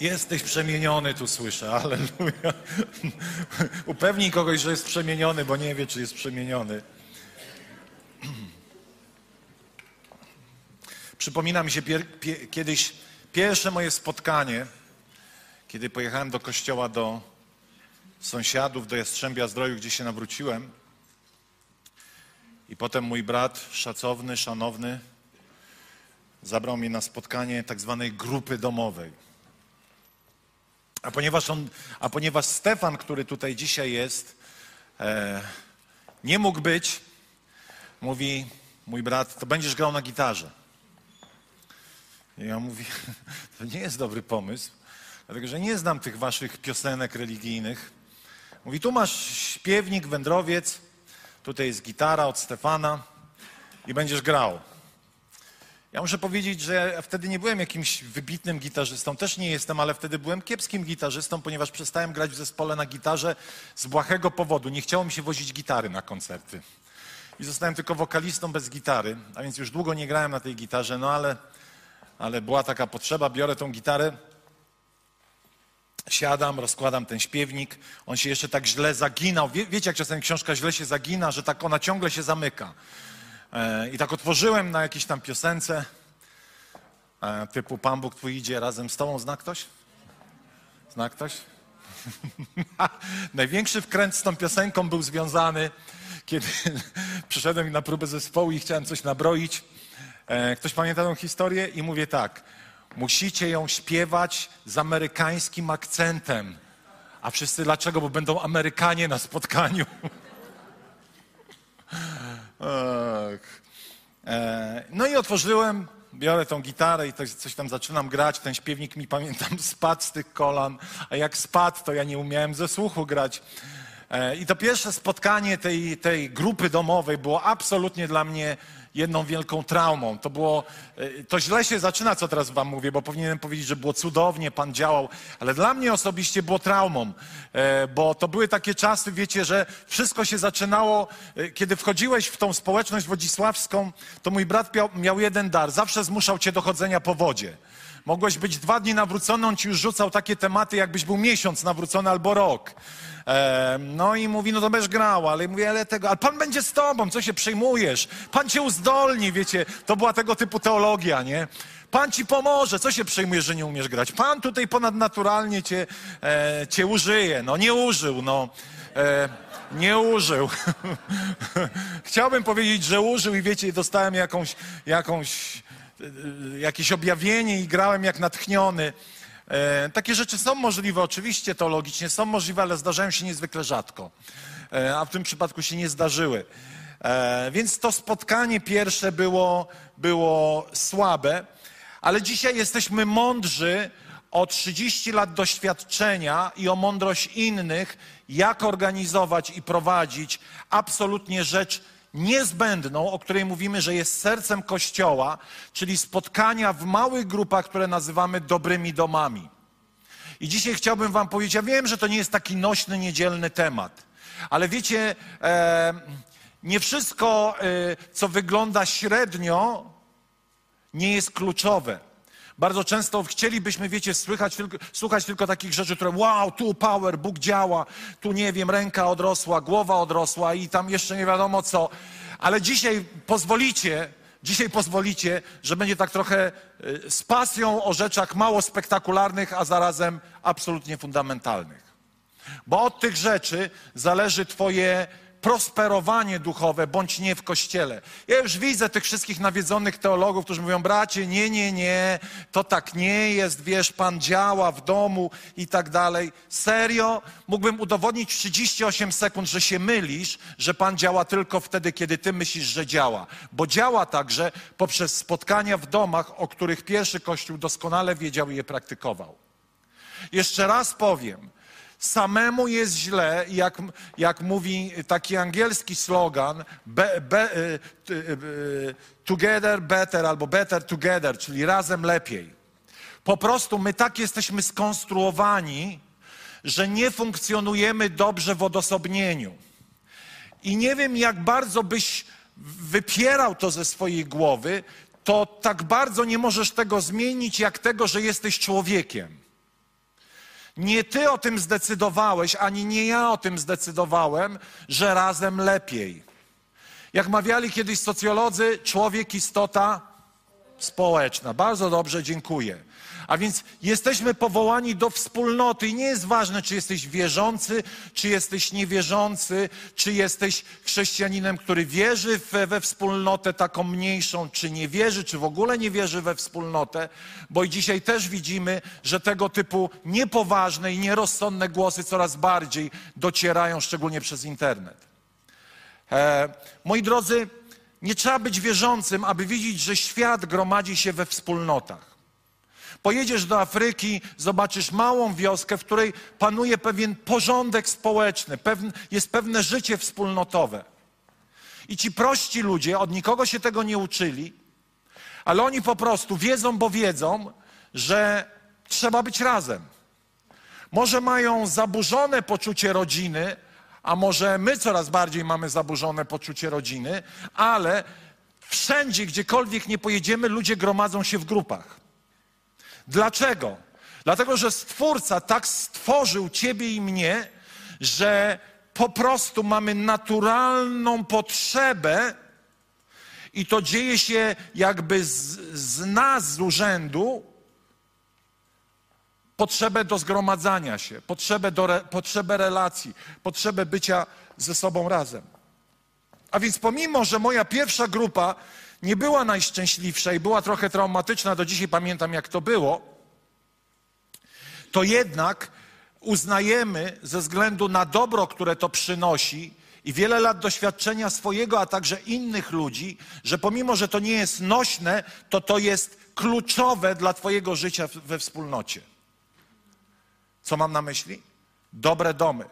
Jesteś przemieniony, tu słyszę, aleluja. Upewnij kogoś, że jest przemieniony, bo nie wie, czy jest przemieniony. Przypomina mi się pier pie kiedyś pierwsze moje spotkanie, kiedy pojechałem do kościoła do sąsiadów, do Jastrzębia Zdroju, gdzie się nawróciłem. I potem mój brat, szacowny, szanowny, zabrał mnie na spotkanie tak zwanej grupy domowej. A ponieważ, on, a ponieważ Stefan, który tutaj dzisiaj jest, e, nie mógł być, mówi mój brat, to będziesz grał na gitarze. I ja mówię, to nie jest dobry pomysł, dlatego że nie znam tych waszych piosenek religijnych. Mówi, tu masz śpiewnik, wędrowiec, tutaj jest gitara od Stefana i będziesz grał. Ja muszę powiedzieć, że wtedy nie byłem jakimś wybitnym gitarzystą, też nie jestem, ale wtedy byłem kiepskim gitarzystą, ponieważ przestałem grać w zespole na gitarze z błahego powodu. Nie chciało mi się wozić gitary na koncerty. I zostałem tylko wokalistą bez gitary, a więc już długo nie grałem na tej gitarze, no ale, ale była taka potrzeba, biorę tą gitarę, siadam, rozkładam ten śpiewnik, on się jeszcze tak źle zaginał. Wie, wiecie, jak czasem książka źle się zagina, że tak ona ciągle się zamyka. E, I tak otworzyłem na jakiejś tam piosence, e, typu Pan Bóg Twój idzie razem z Tobą. Zna ktoś? Zna ktoś? Największy wkręt z tą piosenką był związany, kiedy przyszedłem na próbę zespołu i chciałem coś nabroić. E, ktoś pamięta tę historię? I mówię tak, musicie ją śpiewać z amerykańskim akcentem. A wszyscy dlaczego? Bo będą Amerykanie na spotkaniu. E, no i otworzyłem, biorę tą gitarę i coś tam zaczynam grać. Ten śpiewnik mi, pamiętam, spadł z tych kolan, a jak spadł, to ja nie umiałem ze słuchu grać. E, I to pierwsze spotkanie tej, tej grupy domowej było absolutnie dla mnie jedną wielką traumą. To było, e, to źle się zaczyna, co teraz wam mówię, bo powinienem powiedzieć, że było cudownie, Pan działał, ale dla mnie osobiście było traumą, e, bo to były takie czasy, wiecie, że wszystko się zaczynało, kiedy wchodziłeś w tą społeczność wodzisławską, to mój brat miał jeden dar, zawsze zmuszał cię do chodzenia po wodzie. Mogłeś być dwa dni nawrócony, on ci już rzucał takie tematy, jakbyś był miesiąc nawrócony albo rok. E, no i mówi, no to będziesz grał, ale mówię, ale tego, ale Pan będzie z tobą, co się przejmujesz? Pan cię uzdolni, wiecie, to była tego typu teologia, nie? Pan ci pomoże, co się przejmujesz, że nie umiesz grać? Pan tutaj ponadnaturalnie cię, e, cię użyje. No nie użył, no. E, nie użył. Chciałbym powiedzieć, że użył i wiecie, dostałem jakąś, jakąś, jakieś objawienie i grałem jak natchniony. E, takie rzeczy są możliwe, oczywiście teologicznie są możliwe, ale zdarzają się niezwykle rzadko. E, a w tym przypadku się nie zdarzyły. E, więc to spotkanie pierwsze było, było słabe, ale dzisiaj jesteśmy mądrzy o 30 lat doświadczenia i o mądrość innych, jak organizować i prowadzić absolutnie rzecz niezbędną, o której mówimy, że jest sercem Kościoła, czyli spotkania w małych grupach, które nazywamy dobrymi domami. I dzisiaj chciałbym Wam powiedzieć, ja wiem, że to nie jest taki nośny, niedzielny temat, ale wiecie, e, nie wszystko, e, co wygląda średnio, nie jest kluczowe. Bardzo często chcielibyśmy, wiecie, słychać słuchać tylko takich rzeczy, które wow, tu power, Bóg działa, tu nie wiem, ręka odrosła, głowa odrosła i tam jeszcze nie wiadomo co. Ale dzisiaj pozwolicie, dzisiaj pozwolicie, że będzie tak trochę y, z pasją o rzeczach mało spektakularnych, a zarazem absolutnie fundamentalnych. Bo od tych rzeczy zależy Twoje prosperowanie duchowe, bądź nie w kościele. Ja już widzę tych wszystkich nawiedzonych teologów, którzy mówią, bracie, nie, nie, nie, to tak nie jest, wiesz, Pan działa w domu i tak dalej. Serio? Mógłbym udowodnić w 38 sekund, że się mylisz, że Pan działa tylko wtedy, kiedy ty myślisz, że działa. Bo działa także poprzez spotkania w domach, o których pierwszy Kościół doskonale wiedział i je praktykował. Jeszcze raz powiem, Samemu jest źle, jak, jak mówi taki angielski slogan, be, be, y, y, y, together better albo better together, czyli razem lepiej. Po prostu my tak jesteśmy skonstruowani, że nie funkcjonujemy dobrze w odosobnieniu. I nie wiem, jak bardzo byś wypierał to ze swojej głowy, to tak bardzo nie możesz tego zmienić, jak tego, że jesteś człowiekiem. Nie ty o tym zdecydowałeś, ani nie ja o tym zdecydowałem, że razem lepiej. Jak mawiali kiedyś socjolodzy, człowiek istota społeczna. Bardzo dobrze, dziękuję. A więc jesteśmy powołani do wspólnoty i nie jest ważne, czy jesteś wierzący, czy jesteś niewierzący, czy jesteś chrześcijaninem, który wierzy we, we wspólnotę taką mniejszą, czy nie wierzy, czy w ogóle nie wierzy we wspólnotę, bo i dzisiaj też widzimy, że tego typu niepoważne i nierozsądne głosy coraz bardziej docierają, szczególnie przez internet. E, moi drodzy, nie trzeba być wierzącym, aby widzieć, że świat gromadzi się we wspólnotach. Pojedziesz do Afryki, zobaczysz małą wioskę, w której panuje pewien porządek społeczny, jest pewne życie wspólnotowe. I ci prości ludzie od nikogo się tego nie uczyli, ale oni po prostu wiedzą, bo wiedzą, że trzeba być razem. Może mają zaburzone poczucie rodziny, a może my coraz bardziej mamy zaburzone poczucie rodziny, ale wszędzie, gdziekolwiek nie pojedziemy, ludzie gromadzą się w grupach. Dlaczego? Dlatego, że Stwórca tak stworzył Ciebie i mnie, że po prostu mamy naturalną potrzebę i to dzieje się jakby z, z nas, z urzędu, potrzebę do zgromadzania się, potrzebę, do re, potrzebę relacji, potrzebę bycia ze sobą razem. A więc pomimo, że moja pierwsza grupa nie była najszczęśliwsza i była trochę traumatyczna, do dzisiaj pamiętam jak to było, to jednak uznajemy ze względu na dobro, które to przynosi i wiele lat doświadczenia swojego, a także innych ludzi, że pomimo, że to nie jest nośne, to to jest kluczowe dla Twojego życia we wspólnocie. Co mam na myśli? Dobre domy,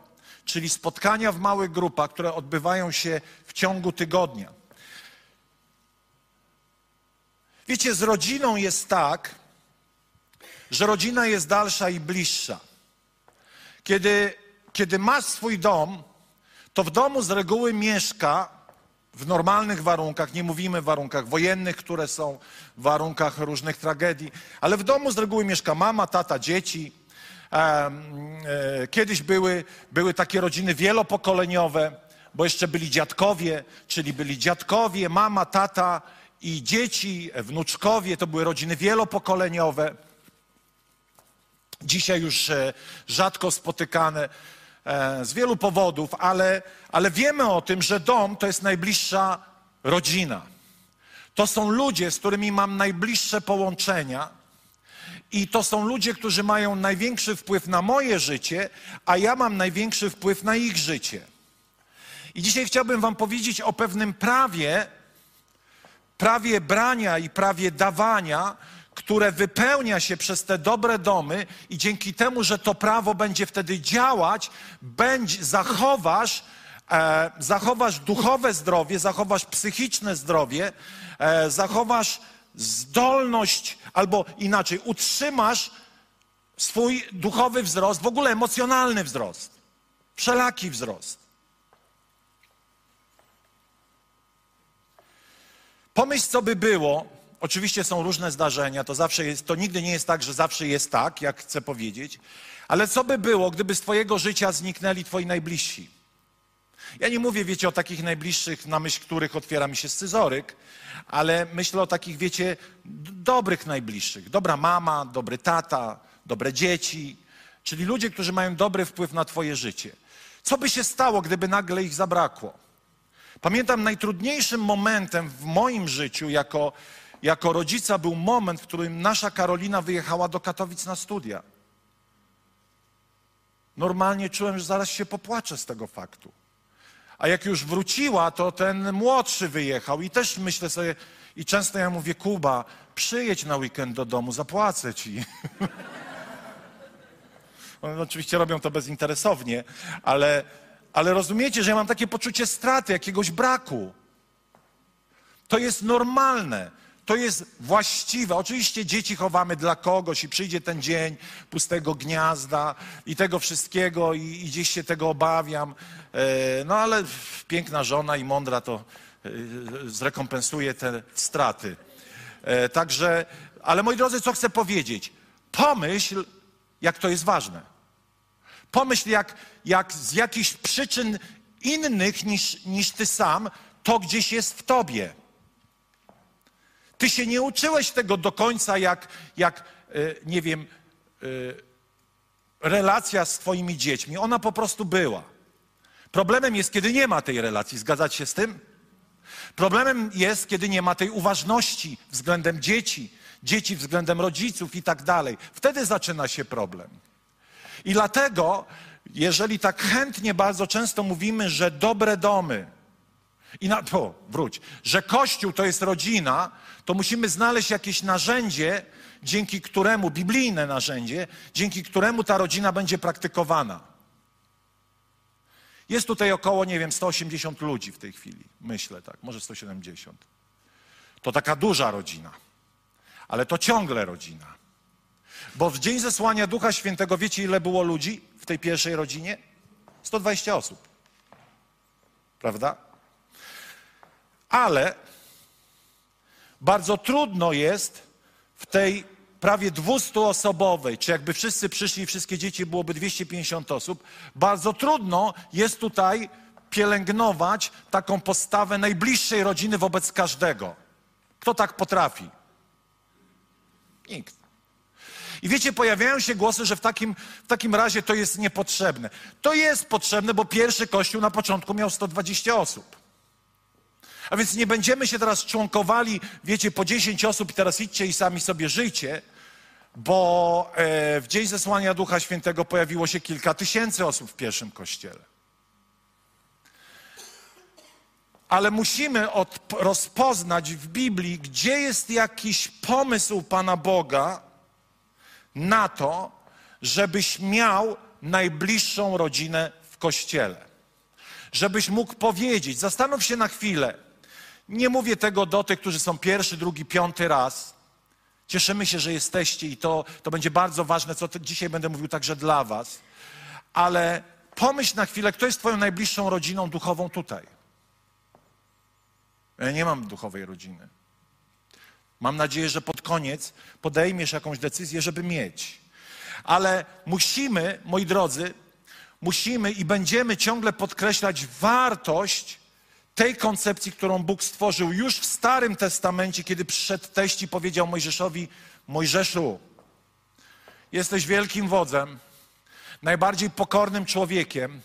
czyli spotkania w małych grupach, które odbywają się w ciągu tygodnia. Wiecie, z rodziną jest tak, że rodzina jest dalsza i bliższa. Kiedy, kiedy masz swój dom, to w domu z reguły mieszka w normalnych warunkach, nie mówimy warunkach wojennych, które są w warunkach różnych tragedii, ale w domu z reguły mieszka mama, tata, dzieci. E, kiedyś były, były takie rodziny wielopokoleniowe, bo jeszcze byli dziadkowie, czyli byli dziadkowie, mama, tata i dzieci, wnuczkowie, to były rodziny wielopokoleniowe. Dzisiaj już e, rzadko spotykane e, z wielu powodów, ale, ale wiemy o tym, że dom to jest najbliższa rodzina. To są ludzie, z którymi mam najbliższe połączenia. I to są ludzie, którzy mają największy wpływ na moje życie, a ja mam największy wpływ na ich życie. I dzisiaj chciałbym Wam powiedzieć o pewnym prawie, prawie brania i prawie dawania, które wypełnia się przez te dobre domy i dzięki temu, że to prawo będzie wtedy działać, będzie, zachowasz, e, zachowasz duchowe zdrowie, zachowasz psychiczne zdrowie, e, zachowasz zdolność, albo inaczej, utrzymasz swój duchowy wzrost, w ogóle emocjonalny wzrost, wszelaki wzrost. Pomyśl, co by było, Oczywiście są różne zdarzenia, to zawsze jest, to nigdy nie jest tak, że zawsze jest tak, jak chcę powiedzieć, ale co by było, gdyby z Twojego życia zniknęli Twoi najbliżsi? Ja nie mówię, wiecie, o takich najbliższych, na myśl których otwiera mi się scyzoryk, ale myślę o takich, wiecie, dobrych najbliższych. Dobra mama, dobry tata, dobre dzieci, czyli ludzie, którzy mają dobry wpływ na Twoje życie. Co by się stało, gdyby nagle ich zabrakło? Pamiętam najtrudniejszym momentem w moim życiu jako jako rodzica był moment, w którym nasza Karolina wyjechała do Katowic na studia. Normalnie czułem, że zaraz się popłaczę z tego faktu. A jak już wróciła, to ten młodszy wyjechał i też myślę sobie, i często ja mówię, Kuba, przyjedź na weekend do domu, zapłacę ci. One oczywiście robią to bezinteresownie, ale, ale rozumiecie, że ja mam takie poczucie straty, jakiegoś braku. To jest normalne. To jest właściwe. Oczywiście dzieci chowamy dla kogoś i przyjdzie ten dzień pustego gniazda i tego wszystkiego i, i gdzieś się tego obawiam. E, no ale piękna żona i mądra to e, zrekompensuje te straty. E, także, ale moi drodzy, co chcę powiedzieć? Pomyśl, jak to jest ważne. Pomyśl, jak, jak z jakichś przyczyn innych niż, niż ty sam, to gdzieś jest w tobie. Ty się nie uczyłeś tego do końca, jak, jak nie wiem, relacja z Twoimi dziećmi. Ona po prostu była. Problemem jest, kiedy nie ma tej relacji. Zgadzać się z tym? Problemem jest, kiedy nie ma tej uważności względem dzieci, dzieci względem rodziców i tak dalej. Wtedy zaczyna się problem. I dlatego, jeżeli tak chętnie bardzo często mówimy, że dobre domy, i na to wróć, że Kościół to jest rodzina, to musimy znaleźć jakieś narzędzie, dzięki któremu, biblijne narzędzie, dzięki któremu ta rodzina będzie praktykowana. Jest tutaj około, nie wiem, 180 ludzi w tej chwili. Myślę tak, może 170. To taka duża rodzina, ale to ciągle rodzina. Bo w dzień zesłania Ducha Świętego, wiecie ile było ludzi w tej pierwszej rodzinie? 120 osób. Prawda? Ale bardzo trudno jest w tej prawie 200-osobowej, czy jakby wszyscy przyszli wszystkie dzieci byłoby 250 osób, bardzo trudno jest tutaj pielęgnować taką postawę najbliższej rodziny wobec każdego. Kto tak potrafi? Nikt. I wiecie, pojawiają się głosy, że w takim, w takim razie to jest niepotrzebne. To jest potrzebne, bo pierwszy kościół na początku miał 120 osób. A więc nie będziemy się teraz członkowali, wiecie, po 10 osób i teraz idźcie i sami sobie żyjcie, bo e, w dzień zesłania Ducha Świętego pojawiło się kilka tysięcy osób w pierwszym kościele. Ale musimy od, rozpoznać w Biblii, gdzie jest jakiś pomysł Pana Boga na to, żebyś miał najbliższą rodzinę w kościele. Żebyś mógł powiedzieć, zastanów się na chwilę, nie mówię tego do tych, którzy są pierwszy, drugi, piąty raz. Cieszymy się, że jesteście i to, to będzie bardzo ważne, co dzisiaj będę mówił także dla Was. Ale pomyśl na chwilę, kto jest Twoją najbliższą rodziną duchową tutaj. Ja nie mam duchowej rodziny. Mam nadzieję, że pod koniec podejmiesz jakąś decyzję, żeby mieć. Ale musimy, moi drodzy, musimy i będziemy ciągle podkreślać wartość tej koncepcji, którą Bóg stworzył już w Starym Testamencie, kiedy przyszedł teść i powiedział Mojżeszowi: Mojżeszu, jesteś wielkim wodzem, najbardziej pokornym człowiekiem.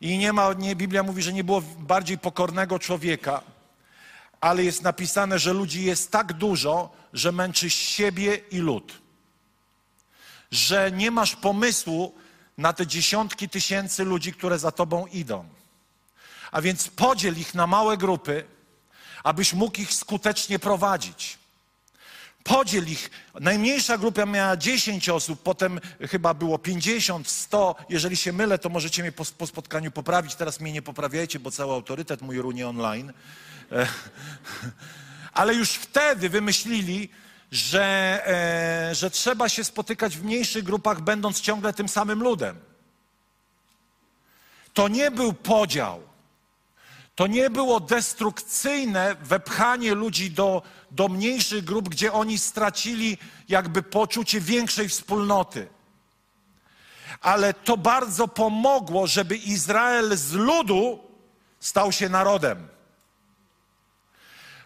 I nie ma, nie, Biblia mówi, że nie było bardziej pokornego człowieka, ale jest napisane, że ludzi jest tak dużo, że męczysz siebie i lud. Że nie masz pomysłu na te dziesiątki tysięcy ludzi, które za tobą idą. A więc podziel ich na małe grupy, abyś mógł ich skutecznie prowadzić. Podziel ich. Najmniejsza grupa miała 10 osób, potem chyba było 50, 100. Jeżeli się mylę, to możecie mnie po, po spotkaniu poprawić. Teraz mnie nie poprawiajcie, bo cały autorytet mój runie online. E, ale już wtedy wymyślili, że, e, że trzeba się spotykać w mniejszych grupach, będąc ciągle tym samym ludem. To nie był podział. To nie było destrukcyjne wepchanie ludzi do, do mniejszych grup, gdzie oni stracili jakby poczucie większej wspólnoty. Ale to bardzo pomogło, żeby Izrael z ludu stał się narodem.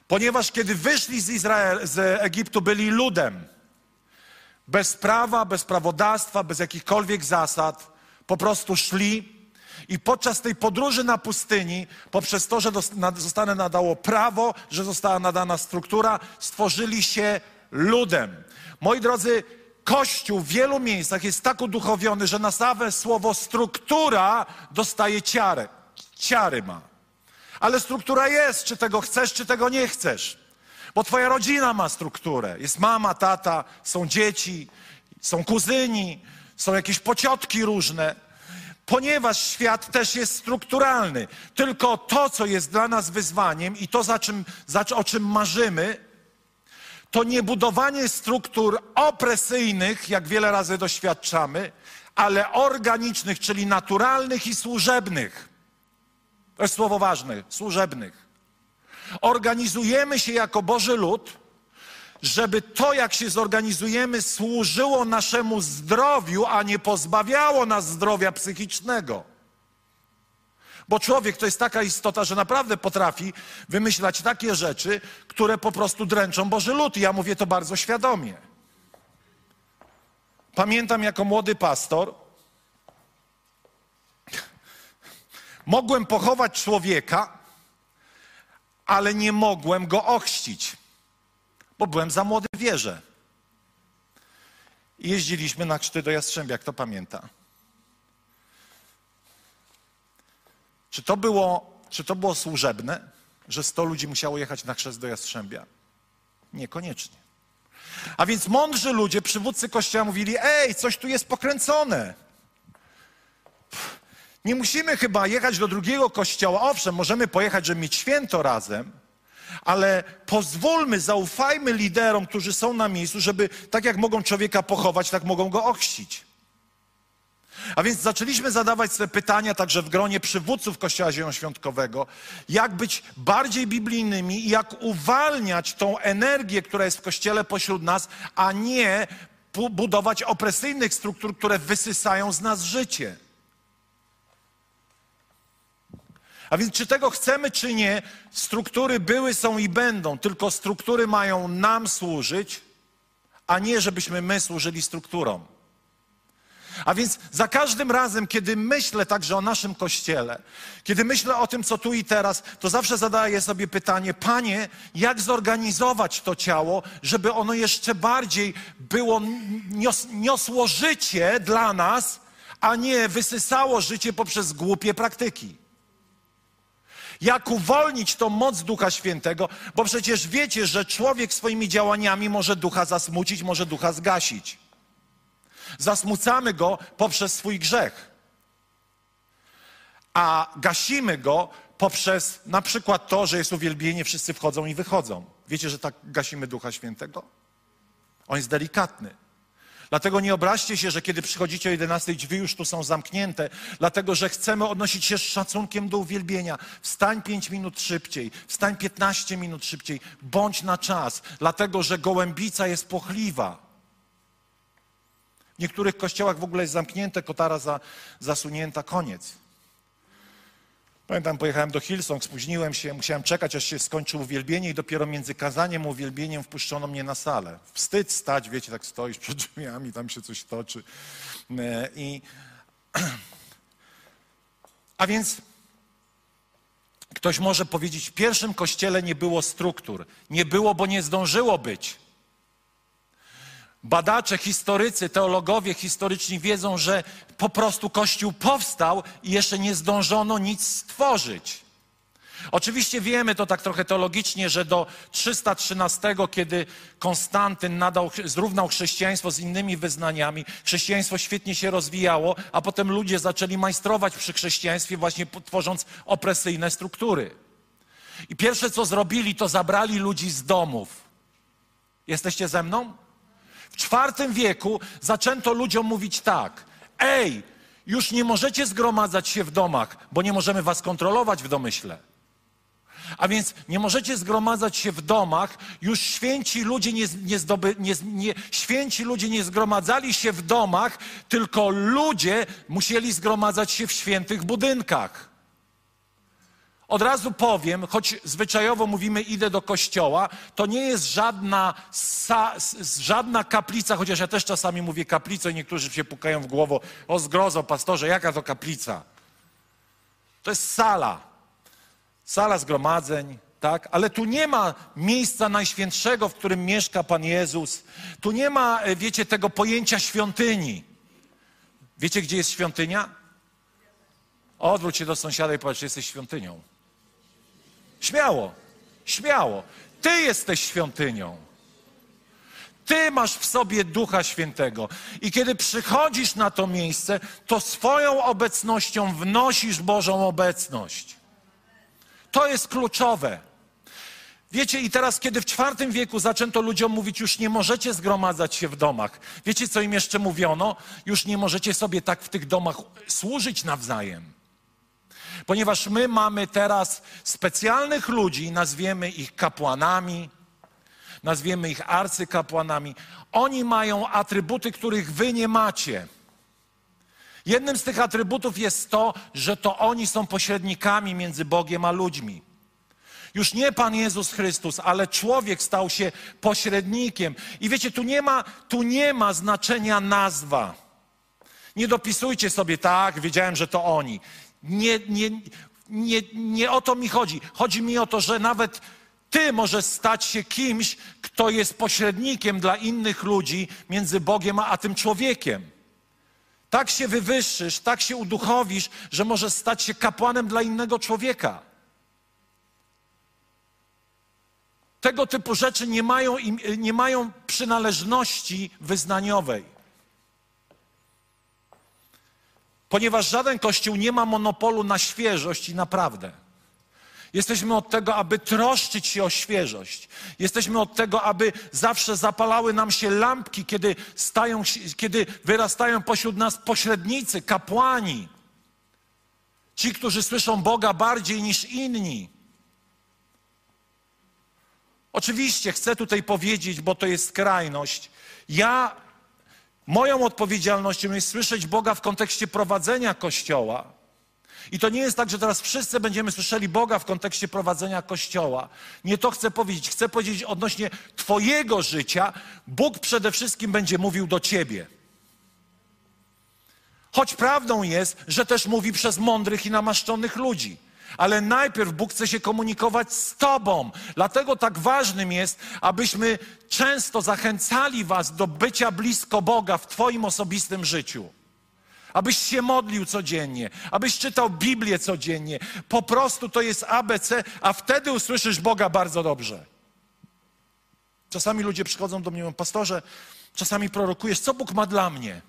Ponieważ kiedy wyszli z, Izrael, z Egiptu, byli ludem. Bez prawa, bez prawodawstwa, bez jakichkolwiek zasad, po prostu szli i podczas tej podróży na pustyni, poprzez to, że zostane nadało prawo, że została nadana struktura, stworzyli się ludem. Moi drodzy, Kościół w wielu miejscach jest tak uduchowiony, że na same słowo struktura dostaje ciarę. Ciary ma. Ale struktura jest, czy tego chcesz, czy tego nie chcesz. Bo twoja rodzina ma strukturę. Jest mama, tata, są dzieci, są kuzyni, są jakieś pociotki różne, ponieważ świat też jest strukturalny. Tylko to, co jest dla nas wyzwaniem i to, za czym, za, o czym marzymy, to nie budowanie struktur opresyjnych, jak wiele razy doświadczamy, ale organicznych, czyli naturalnych i służebnych. To jest słowo ważne służebnych. Organizujemy się jako Boży lud, żeby to, jak się zorganizujemy, służyło naszemu zdrowiu, a nie pozbawiało nas zdrowia psychicznego. Bo człowiek to jest taka istota, że naprawdę potrafi wymyślać takie rzeczy, które po prostu dręczą Boży lud. I ja mówię to bardzo świadomie. Pamiętam jako młody pastor, mogłem pochować człowieka, ale nie mogłem go ochrzcić, bo byłem za młody w wierze. I jeździliśmy na chrzty do Jastrzębia, kto pamięta. Czy to było, czy to było służebne, że 100 ludzi musiało jechać na chrzest do Jastrzębia? Niekoniecznie. A więc mądrzy ludzie, przywódcy kościoła mówili, ej, coś tu jest pokręcone. Nie musimy chyba jechać do drugiego kościoła. Owszem, możemy pojechać, żeby mieć święto razem, ale pozwólmy, zaufajmy liderom, którzy są na miejscu, żeby tak jak mogą człowieka pochować, tak mogą go ochrzcić. A więc zaczęliśmy zadawać sobie pytania także w gronie przywódców Kościoła Zielonoświątkowego, jak być bardziej biblijnymi i jak uwalniać tą energię, która jest w Kościele pośród nas, a nie budować opresyjnych struktur, które wysysają z nas życie. A więc czy tego chcemy, czy nie, struktury były, są i będą, tylko struktury mają nam służyć, a nie żebyśmy my służyli strukturom. A więc za każdym razem, kiedy myślę także o naszym kościele, kiedy myślę o tym, co tu i teraz, to zawsze zadaję sobie pytanie, Panie, jak zorganizować to ciało, żeby ono jeszcze bardziej było, nios, niosło życie dla nas, a nie wysysało życie poprzez głupie praktyki. Jak uwolnić tą moc Ducha Świętego, bo przecież wiecie, że człowiek swoimi działaniami może ducha zasmucić, może ducha zgasić. Zasmucamy go poprzez swój grzech, a gasimy go poprzez na przykład to, że jest uwielbienie, wszyscy wchodzą i wychodzą. Wiecie, że tak gasimy Ducha Świętego? On jest delikatny. Dlatego nie obraźcie się, że kiedy przychodzicie o 11 drzwi już tu są zamknięte, dlatego że chcemy odnosić się z szacunkiem do uwielbienia. Wstań 5 minut szybciej, wstań 15 minut szybciej, bądź na czas, dlatego że gołębica jest pochliwa. W niektórych kościołach w ogóle jest zamknięte, kotara za, zasunięta, koniec. Pamiętam, pojechałem do Hillsong, spóźniłem się, musiałem czekać, aż się skończyło uwielbienie i dopiero między kazaniem a uwielbieniem wpuszczono mnie na salę. Wstyd stać, wiecie, tak stoisz przed drzwiami, tam się coś toczy. E, I... A więc ktoś może powiedzieć, w pierwszym kościele nie było struktur. Nie było, bo nie zdążyło być. Badacze, historycy, teologowie historyczni wiedzą, że po prostu Kościół powstał i jeszcze nie zdążono nic stworzyć. Oczywiście wiemy to tak trochę teologicznie, że do 313, kiedy Konstantyn nadał, zrównał chrześcijaństwo z innymi wyznaniami, chrześcijaństwo świetnie się rozwijało, a potem ludzie zaczęli majstrować przy chrześcijaństwie, właśnie tworząc opresyjne struktury. I pierwsze co zrobili, to zabrali ludzi z domów. Jesteście ze mną? IV wieku zaczęto ludziom mówić tak: Ej, już nie możecie zgromadzać się w domach, bo nie możemy was kontrolować w domyśle. A więc nie możecie zgromadzać się w domach, już święci ludzie nie, nie, zdoby, nie, nie, święci ludzie nie zgromadzali się w domach, tylko ludzie musieli zgromadzać się w świętych budynkach. Od razu powiem, choć zwyczajowo mówimy idę do kościoła, to nie jest żadna, sa, żadna kaplica, chociaż ja też czasami mówię kaplica i niektórzy się pukają w głowę, o zgrozo pastorze, jaka to kaplica? To jest sala, sala zgromadzeń, tak? Ale tu nie ma miejsca najświętszego, w którym mieszka Pan Jezus. Tu nie ma, e, wiecie, tego pojęcia świątyni. Wiecie, gdzie jest świątynia? Odwróć się do sąsiada i powiedz, że jesteś świątynią. Śmiało, śmiało. Ty jesteś świątynią. Ty masz w sobie Ducha Świętego. I kiedy przychodzisz na to miejsce, to swoją obecnością wnosisz Bożą obecność. To jest kluczowe. Wiecie, i teraz, kiedy w IV wieku zaczęto ludziom mówić, już nie możecie zgromadzać się w domach, wiecie, co im jeszcze mówiono? Już nie możecie sobie tak w tych domach służyć nawzajem. Ponieważ my mamy teraz specjalnych ludzi, nazwiemy ich kapłanami, nazwiemy ich arcykapłanami. Oni mają atrybuty, których wy nie macie. Jednym z tych atrybutów jest to, że to oni są pośrednikami między Bogiem a ludźmi. Już nie Pan Jezus Chrystus, ale człowiek stał się pośrednikiem. I wiecie, tu nie ma, tu nie ma znaczenia nazwa. Nie dopisujcie sobie tak, wiedziałem, że to oni. Nie, nie, nie, nie o to mi chodzi. Chodzi mi o to, że nawet ty możesz stać się kimś, kto jest pośrednikiem dla innych ludzi między Bogiem a tym człowiekiem. Tak się wywyższysz, tak się uduchowisz, że możesz stać się kapłanem dla innego człowieka. Tego typu rzeczy nie mają, nie mają przynależności wyznaniowej. Ponieważ żaden kościół nie ma monopolu na świeżość i naprawdę. Jesteśmy od tego, aby troszczyć się o świeżość. Jesteśmy od tego, aby zawsze zapalały nam się lampki, kiedy, stają, kiedy wyrastają pośród nas pośrednicy, kapłani. Ci, którzy słyszą Boga bardziej niż inni. Oczywiście chcę tutaj powiedzieć, bo to jest skrajność. Ja, moją odpowiedzialnością jest słyszeć Boga w kontekście prowadzenia Kościoła. I to nie jest tak, że teraz wszyscy będziemy słyszeli Boga w kontekście prowadzenia Kościoła. Nie to chcę powiedzieć. Chcę powiedzieć odnośnie Twojego życia. Bóg przede wszystkim będzie mówił do Ciebie. Choć prawdą jest, że też mówi przez mądrych i namaszczonych ludzi ale najpierw Bóg chce się komunikować z Tobą. Dlatego tak ważnym jest, abyśmy często zachęcali Was do bycia blisko Boga w Twoim osobistym życiu. Abyś się modlił codziennie, abyś czytał Biblię codziennie. Po prostu to jest ABC, a wtedy usłyszysz Boga bardzo dobrze. Czasami ludzie przychodzą do mnie i mówią, pastorze, czasami prorokujesz, co Bóg ma dla mnie?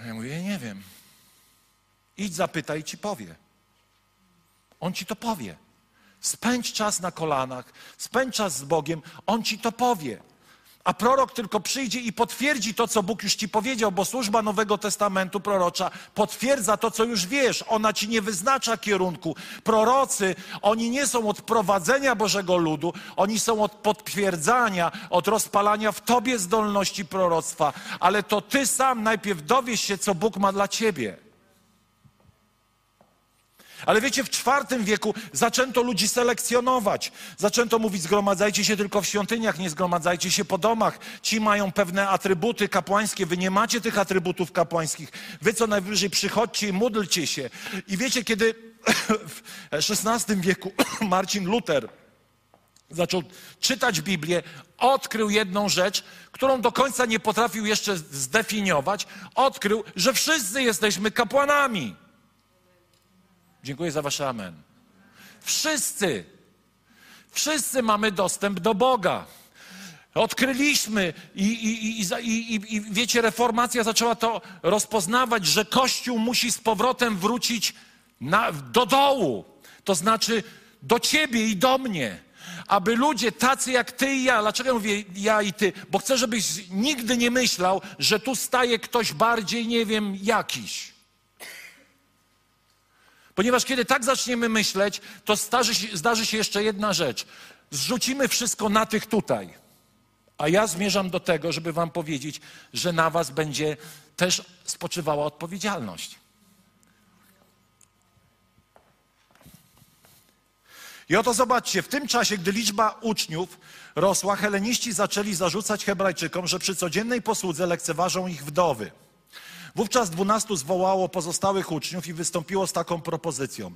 A ja mówię, nie wiem. Idź zapytaj i ci powie. On ci to powie. Spędź czas na kolanach, spędź czas z Bogiem, On ci to powie. A prorok tylko przyjdzie i potwierdzi to, co Bóg już ci powiedział, bo służba Nowego Testamentu prorocza potwierdza to, co już wiesz. Ona ci nie wyznacza kierunku. Prorocy, oni nie są od prowadzenia Bożego ludu, oni są od potwierdzania, od rozpalania w tobie zdolności proroctwa. Ale to ty sam najpierw dowiesz się, co Bóg ma dla ciebie. Ale wiecie, w IV wieku zaczęto ludzi selekcjonować. Zaczęto mówić, zgromadzajcie się tylko w świątyniach, nie zgromadzajcie się po domach. Ci mają pewne atrybuty kapłańskie, wy nie macie tych atrybutów kapłańskich. Wy co najwyżej przychodźcie i módlcie się. I wiecie, kiedy w XVI wieku Marcin Luther zaczął czytać Biblię, odkrył jedną rzecz, którą do końca nie potrafił jeszcze zdefiniować. Odkrył, że wszyscy jesteśmy kapłanami. Dziękuję za wasze amen. Wszyscy, wszyscy mamy dostęp do Boga. Odkryliśmy i, i, i, i, wiecie, reformacja zaczęła to rozpoznawać, że Kościół musi z powrotem wrócić na, do dołu. To znaczy do ciebie i do mnie. Aby ludzie tacy jak ty i ja, dlaczego mówię ja i ty? Bo chcę, żebyś nigdy nie myślał, że tu staje ktoś bardziej, nie wiem, jakiś. Ponieważ kiedy tak zaczniemy myśleć, to zdarzy się, zdarzy się jeszcze jedna rzecz. Zrzucimy wszystko na tych tutaj. A ja zmierzam do tego, żeby Wam powiedzieć, że na Was będzie też spoczywała odpowiedzialność. I oto zobaczcie, w tym czasie, gdy liczba uczniów rosła, heleniści zaczęli zarzucać Hebrajczykom, że przy codziennej posłudze lekceważą ich wdowy. Wówczas dwunastu zwołało pozostałych uczniów i wystąpiło z taką propozycją.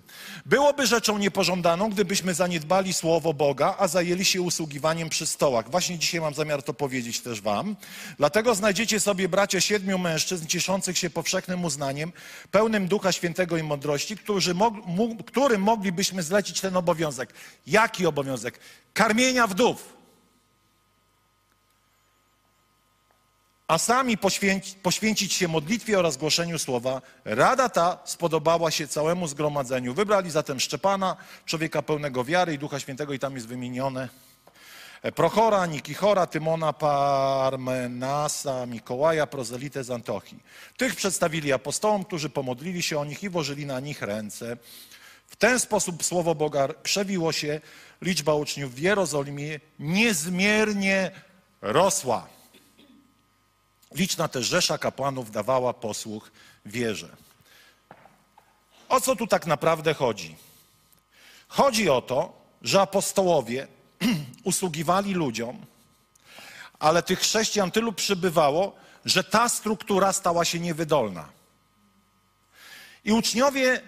Byłoby rzeczą niepożądaną, gdybyśmy zaniedbali słowo Boga, a zajęli się usługiwaniem przy stołach. Właśnie dzisiaj mam zamiar to powiedzieć też wam. Dlatego znajdziecie sobie, bracia, siedmiu mężczyzn cieszących się powszechnym uznaniem, pełnym Ducha Świętego i mądrości, którzy mog, którym moglibyśmy zlecić ten obowiązek. Jaki obowiązek? Karmienia wdów. A sami poświęci, poświęcić się modlitwie oraz głoszeniu słowa. Rada ta spodobała się całemu zgromadzeniu. Wybrali zatem Szczepana, człowieka pełnego wiary i Ducha Świętego, i tam jest wymienione. e, Prochora, Nikichora, Tymona, Parmenasa, Mikołaja, prozelitę z Antiochii. Tych przedstawili apostołom, którzy pomodlili się o nich i włożyli na nich ręce. W ten sposób słowo Boga krzewiło się, liczba uczniów w Jerozolimie niezmiernie rosła. Liczna też rzesza kapłanów dawała posłuch wierze. O co tu tak naprawdę chodzi? Chodzi o to, że apostołowie usługiwali ludziom, ale tych chrześcijan tylu przybywało, że ta struktura stała się niewydolna. I uczniowie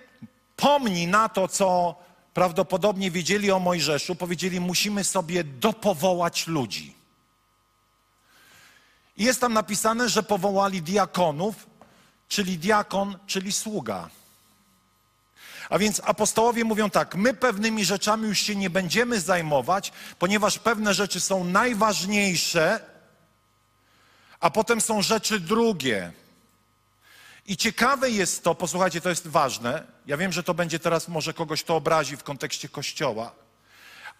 pomni na to, co prawdopodobnie wiedzieli o Mojżeszu, powiedzieli: Musimy sobie dopowołać ludzi. I jest tam napisane, że powołali diakonów, czyli diakon, czyli sługa. A więc apostołowie mówią tak: My pewnymi rzeczami już się nie będziemy zajmować, ponieważ pewne rzeczy są najważniejsze, a potem są rzeczy drugie. I ciekawe jest to, posłuchajcie, to jest ważne. Ja wiem, że to będzie teraz może kogoś to obrazi w kontekście kościoła,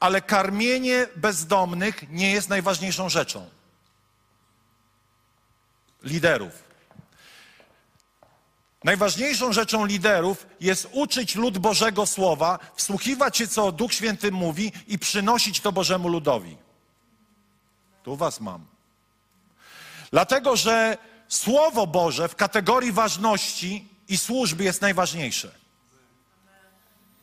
ale karmienie bezdomnych nie jest najważniejszą rzeczą. Liderów. Najważniejszą rzeczą liderów jest uczyć lud Bożego Słowa, wsłuchiwać się, co Duch Święty mówi i przynosić to Bożemu ludowi. Tu was mam. Dlatego, że Słowo Boże w kategorii ważności i służby jest najważniejsze.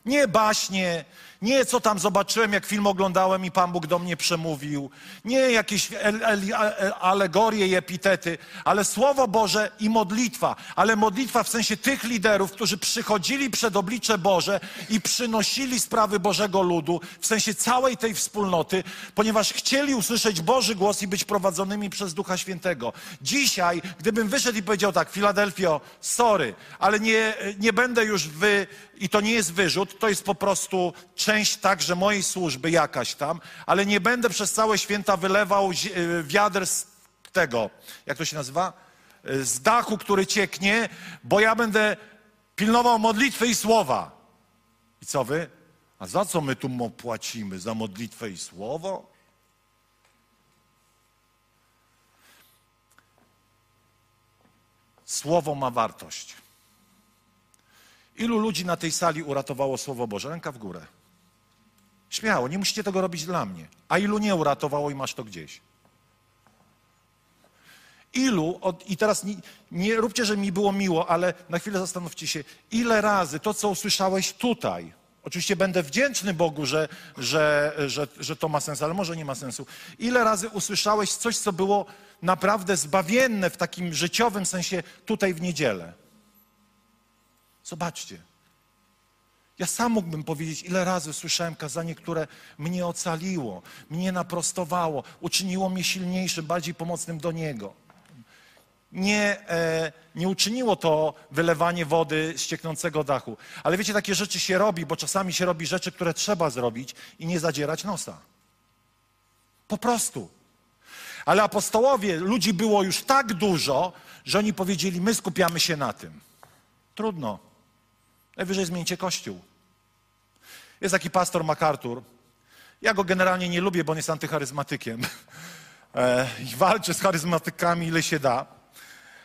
Nie baśnie, nie co tam zobaczyłem, jak film oglądałem i Pan Bóg do mnie przemówił, nie jakieś el- alegorie i epitety, ale Słowo Boże i modlitwa. Ale modlitwa w sensie tych liderów, którzy przychodzili przed oblicze Boże i przynosili sprawy Bożego ludu, w sensie całej tej wspólnoty, ponieważ chcieli usłyszeć Boży głos i być prowadzonymi przez Ducha Świętego. Dzisiaj, gdybym wyszedł i powiedział tak, Filadelfio, sorry, ale nie, nie będę już wy, i to nie jest wyrzut, to jest po prostu część także mojej służby jakaś tam, ale nie będę przez całe święta wylewał y, wiader z tego, jak to się nazywa? Y, Z dachu, który cieknie, bo ja będę pilnował modlitwy i słowa. I co wy? A za co my tu płacimy? Za modlitwę i słowo? Słowo ma wartość. Ilu ludzi na tej sali uratowało Słowo Boże? Ręka w górę. Śmiało, nie musicie tego robić dla mnie. A ilu nie uratowało i masz to gdzieś? Ilu, od, i teraz nie, nie róbcie, że mi było miło, ale na chwilę zastanówcie się, ile razy to, co usłyszałeś tutaj, oczywiście będę wdzięczny Bogu, że, że, że, że to ma sens, ale może nie ma sensu. Ile razy usłyszałeś coś, co było naprawdę zbawienne w takim życiowym sensie tutaj w niedzielę? Zobaczcie. Ja sam mógłbym powiedzieć, ile razy słyszałem kazanie, które mnie ocaliło, mnie naprostowało, uczyniło mnie silniejszym, bardziej pomocnym do Niego. Nie, e, nie uczyniło to wylewanie wody z cieknącego dachu. Ale wiecie, takie rzeczy się robi, bo czasami się robi rzeczy, które trzeba zrobić i nie zadzierać nosa. Po prostu. Ale apostołowie, ludzi było już tak dużo, że oni powiedzieli, my skupiamy się na tym. Trudno. Najwyżej zmieńcie kościół. Jest taki pastor MacArthur. Ja go generalnie nie lubię, bo on jest antycharyzmatykiem. E, I walczy z charyzmatykami, ile się da.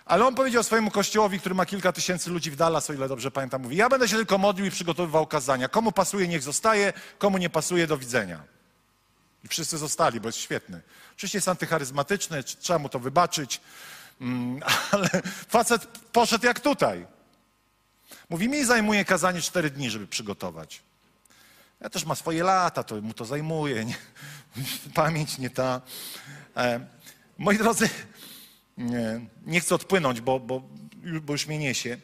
Ale on powiedział swojemu kościołowi, który ma kilka tysięcy ludzi w Dallas, o ile dobrze pamiętam, mówi, ja będę się tylko modlił i przygotowywał kazania. Komu pasuje, niech zostaje, komu nie pasuje, do widzenia. I wszyscy zostali, bo jest świetny. Oczywiście jest antycharyzmatyczny, trzeba mu to wybaczyć, mm, ale facet poszedł jak tutaj. Mówi, mi zajmuje kazanie cztery dni, żeby przygotować. Ja też ma swoje lata, to mu to zajmuje. Nie? Pamięć nie ta. E, moi drodzy, nie, nie chcę odpłynąć, bo, bo, bo już mnie niesie.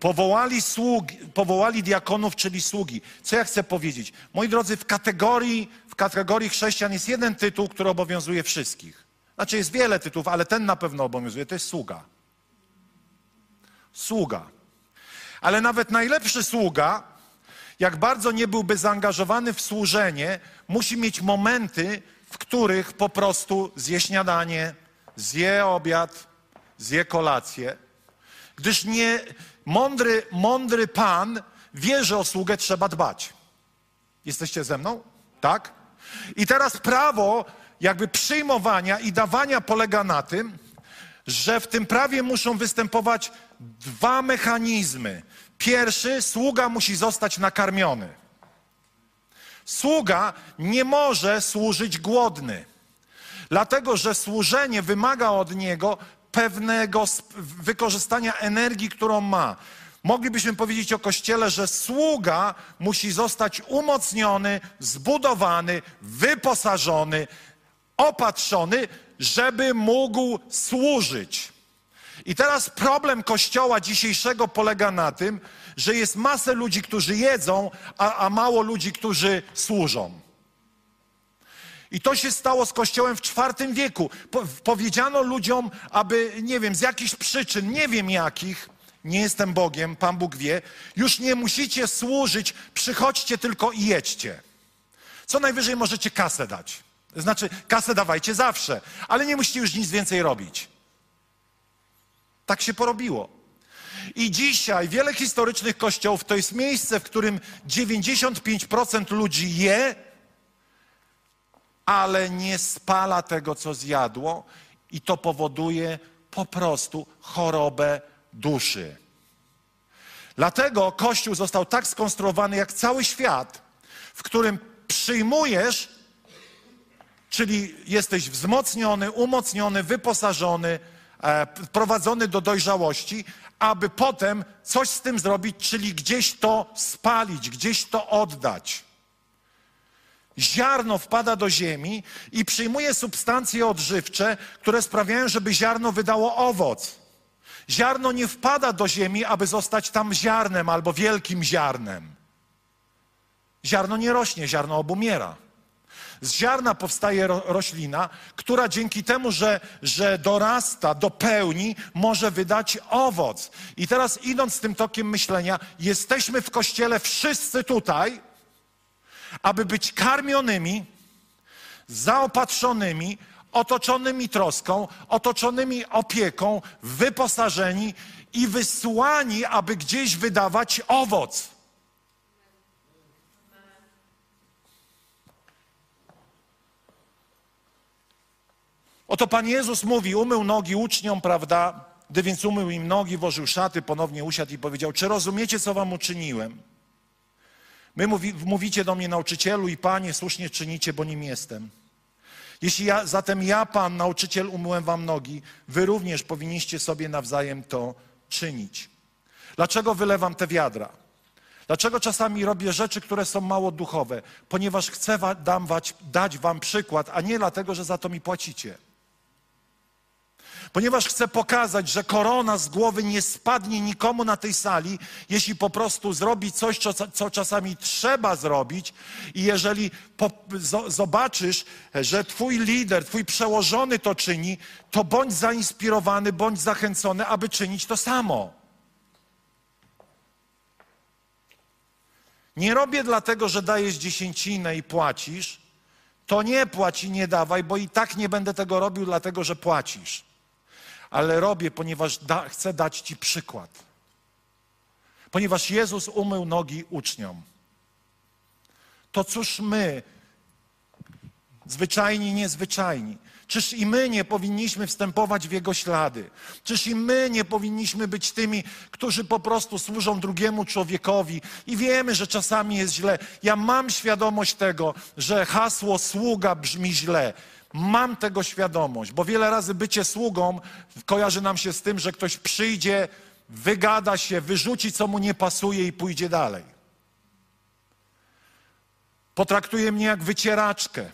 Powołali, sługi, powołali diakonów, czyli sługi. Co ja chcę powiedzieć? Moi drodzy, w kategorii, w kategorii chrześcijan jest jeden tytuł, który obowiązuje wszystkich. Znaczy jest wiele tytułów, ale ten na pewno obowiązuje. To jest sługa. Sługa. Ale nawet najlepszy sługa, jak bardzo nie byłby zaangażowany w służenie, musi mieć momenty, w których po prostu zje śniadanie, zje obiad, zje kolację, gdyż nie mądry, mądry pan wie, że o sługę trzeba dbać. Jesteście ze mną? Tak? I teraz prawo jakby przyjmowania i dawania polega na tym, że w tym prawie muszą występować dwa mechanizmy. Pierwszy, sługa musi zostać nakarmiony. Sługa nie może służyć głodny, dlatego że służenie wymaga od niego pewnego wykorzystania energii, którą ma. Moglibyśmy powiedzieć o Kościele, że sługa musi zostać umocniony, zbudowany, wyposażony, opatrzony, żeby mógł służyć. I teraz problem Kościoła dzisiejszego polega na tym, że jest masę ludzi, którzy jedzą, a, a mało ludzi, którzy służą. I to się stało z Kościołem w IV wieku. Po, powiedziano ludziom, aby, nie wiem, z jakichś przyczyn, nie wiem jakich, nie jestem Bogiem, Pan Bóg wie, już nie musicie służyć, przychodźcie tylko i jedźcie. Co najwyżej możecie kasę dać. Znaczy, kasę dawajcie zawsze, ale nie musicie już nic więcej robić. Tak się porobiło. I dzisiaj wiele historycznych kościołów to jest miejsce, w którym 95% ludzi je, ale nie spala tego, co zjadło, i to powoduje po prostu chorobę duszy. Dlatego Kościół został tak skonstruowany jak cały świat, w którym przyjmujesz, czyli jesteś wzmocniony, umocniony, wyposażony, e, prowadzony do dojrzałości, aby potem coś z tym zrobić, czyli gdzieś to spalić, gdzieś to oddać. Ziarno wpada do ziemi i przyjmuje substancje odżywcze, które sprawiają, żeby ziarno wydało owoc. Ziarno nie wpada do ziemi, aby zostać tam ziarnem albo wielkim ziarnem. Ziarno nie rośnie, ziarno obumiera. Z ziarna powstaje ro roślina, która dzięki temu, że, że dorasta do pełni, może wydać owoc. I teraz idąc tym tokiem myślenia, jesteśmy w kościele wszyscy tutaj, aby być karmionymi, zaopatrzonymi, otoczonymi troską, otoczonymi opieką, wyposażeni i wysłani, aby gdzieś wydawać owoc. Oto Pan Jezus mówi, umył nogi uczniom, prawda? Gdy więc umył im nogi, włożył szaty, ponownie usiadł i powiedział, czy rozumiecie, co wam uczyniłem? My mówi, mówicie do mnie, nauczycielu i Panie, słusznie czynicie, bo nim jestem. Jeśli ja, zatem ja, Pan, nauczyciel, umyłem wam nogi, wy również powinniście sobie nawzajem to czynić. Dlaczego wylewam te wiadra? Dlaczego czasami robię rzeczy, które są mało duchowe? Ponieważ chcę dam, dać wam przykład, a nie dlatego, że za to mi płacicie. Ponieważ chcę pokazać, że korona z głowy nie spadnie nikomu na tej sali, jeśli po prostu zrobi coś, co, co czasami trzeba zrobić, i jeżeli po, zobaczysz, że Twój lider, Twój przełożony to czyni, to bądź zainspirowany, bądź zachęcony, aby czynić to samo. Nie robię dlatego, że dajesz dziesięcinę i płacisz. To nie płać i nie dawaj, bo i tak nie będę tego robił, dlatego że płacisz ale robię, ponieważ da, chcę dać Ci przykład. Ponieważ Jezus umył nogi uczniom. To cóż my, zwyczajni, niezwyczajni, Czyż i my nie powinniśmy wstępować w Jego ślady? Czyż i my nie powinniśmy być tymi, którzy po prostu służą drugiemu człowiekowi i wiemy, że czasami jest źle. Ja mam świadomość tego, że hasło sługa brzmi źle. Mam tego świadomość, bo wiele razy bycie sługą kojarzy nam się z tym, że ktoś przyjdzie, wygada się, wyrzuci, co mu nie pasuje i pójdzie dalej. Potraktuje mnie jak wycieraczkę,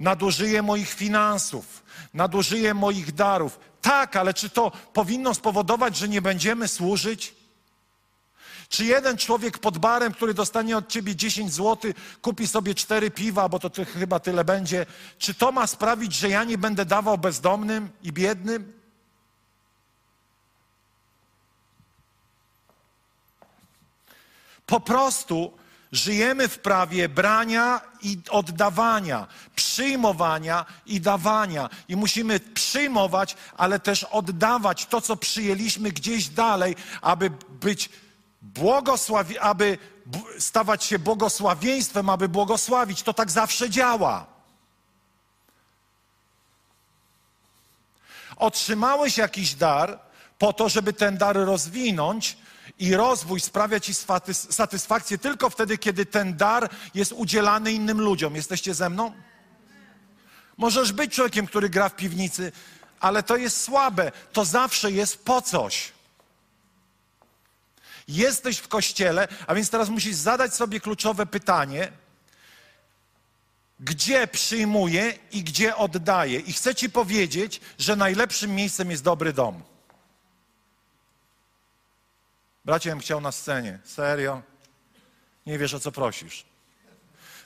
nadużyje moich finansów, nadużyje moich darów. Tak, ale czy to powinno spowodować, że nie będziemy służyć? Czy jeden człowiek pod barem, który dostanie od ciebie 10 zł, kupi sobie cztery piwa, bo to ty, chyba tyle będzie, czy to ma sprawić, że ja nie będę dawał bezdomnym i biednym? Po prostu Żyjemy w prawie brania i oddawania, przyjmowania i dawania. I musimy przyjmować, ale też oddawać to, co przyjęliśmy gdzieś dalej, aby być błogosławi, aby stawać się błogosławieństwem, aby błogosławić. To tak zawsze działa. Otrzymałeś jakiś dar po to, żeby ten dar rozwinąć, i rozwój sprawia ci satysfakcję tylko wtedy, kiedy ten dar jest udzielany innym ludziom. Jesteście ze mną? Możesz być człowiekiem, który gra w piwnicy, ale to jest słabe. To zawsze jest po coś. Jesteś w kościele, a więc teraz musisz zadać sobie kluczowe pytanie: gdzie przyjmuję i gdzie oddaję? I chcę ci powiedzieć, że najlepszym miejscem jest dobry dom. Bracie, bym chciał na scenie. Serio? Nie wiesz, o co prosisz.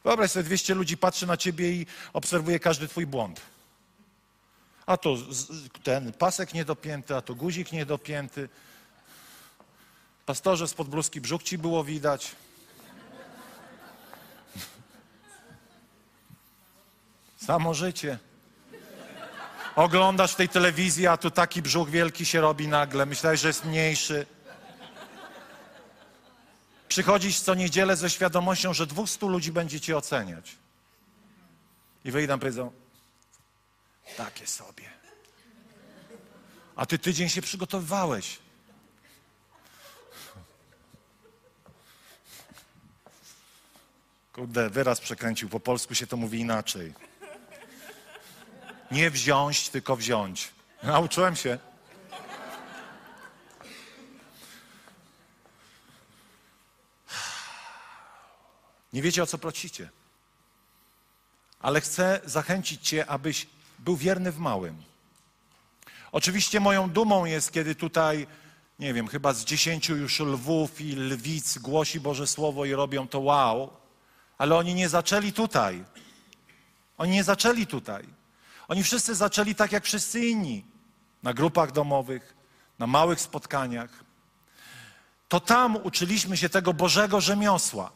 Wyobraź sobie, 200 ludzi patrzy na ciebie i obserwuje każdy twój błąd. A to ten pasek niedopięty, a to guzik niedopięty. Pastorze, spod bluzki brzuch ci było widać. Samo życie. Oglądasz w tej telewizji, a tu taki brzuch wielki się robi nagle. Myślałeś, że jest mniejszy. Przychodzisz co niedzielę ze świadomością, że 200 ludzi będzie cię oceniać. I wyjdą powiedzą, takie sobie. A ty tydzień się przygotowywałeś. Kurde, wyraz przekręcił. Po polsku się to mówi inaczej. Nie wziąć, tylko wziąć. Nauczyłem się. Nie wiecie o co prosicie. Ale chcę zachęcić Cię, abyś był wierny w małym. Oczywiście moją dumą jest, kiedy tutaj, nie wiem, chyba z dziesięciu już lwów i lwic głosi Boże Słowo i robią to wow, ale oni nie zaczęli tutaj. Oni nie zaczęli tutaj. Oni wszyscy zaczęli tak jak wszyscy inni. Na grupach domowych, na małych spotkaniach. To tam uczyliśmy się tego Bożego rzemiosła.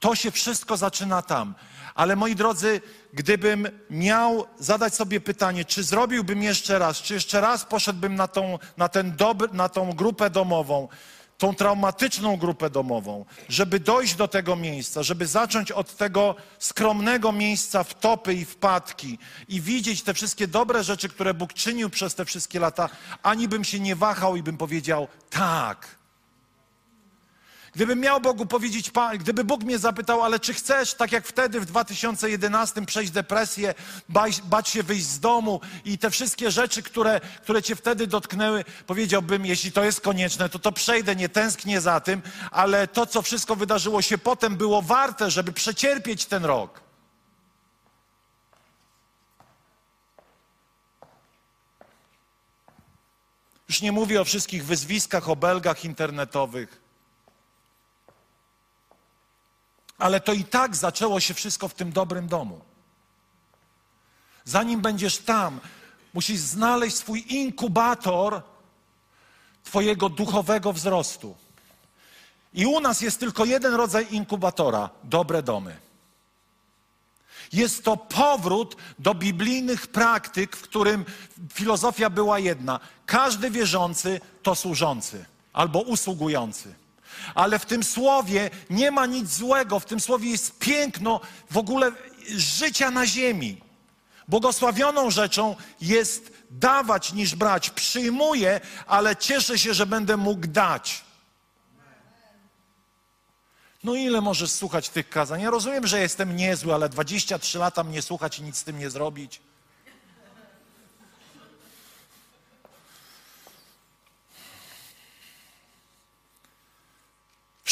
To się wszystko zaczyna tam. Ale moi drodzy, gdybym miał zadać sobie pytanie, czy zrobiłbym jeszcze raz, czy jeszcze raz poszedłbym na tą, na ten na tą grupę domową, tą traumatyczną grupę domową, żeby dojść do tego miejsca, żeby zacząć od tego skromnego miejsca w topy i wpadki i widzieć te wszystkie dobre rzeczy, które Bóg czynił przez te wszystkie lata, ani bym się nie wahał i bym powiedział tak. Gdybym miał Bogu powiedzieć, gdyby Bóg mnie zapytał, ale czy chcesz, tak jak wtedy w 2011, przejść depresję, bać, bać się wyjść z domu i te wszystkie rzeczy, które, które cię wtedy dotknęły, powiedziałbym, jeśli to jest konieczne, to to przejdę, nie tęsknię za tym, ale to, co wszystko wydarzyło się potem, było warte, żeby przecierpieć ten rok. Już nie mówię o wszystkich wyzwiskach, obelgach internetowych Ale to i tak zaczęło się wszystko w tym dobrym domu. Zanim będziesz tam, musisz znaleźć swój inkubator Twojego duchowego wzrostu. I u nas jest tylko jeden rodzaj inkubatora dobre domy. Jest to powrót do biblijnych praktyk, w którym filozofia była jedna: każdy wierzący to służący albo usługujący. Ale w tym słowie nie ma nic złego, w tym słowie jest piękno w ogóle życia na ziemi. Błogosławioną rzeczą jest dawać niż brać. Przyjmuję, ale cieszę się, że będę mógł dać. No ile możesz słuchać tych kazań? Ja rozumiem, że jestem niezły, ale 23 lata mnie słuchać i nic z tym nie zrobić.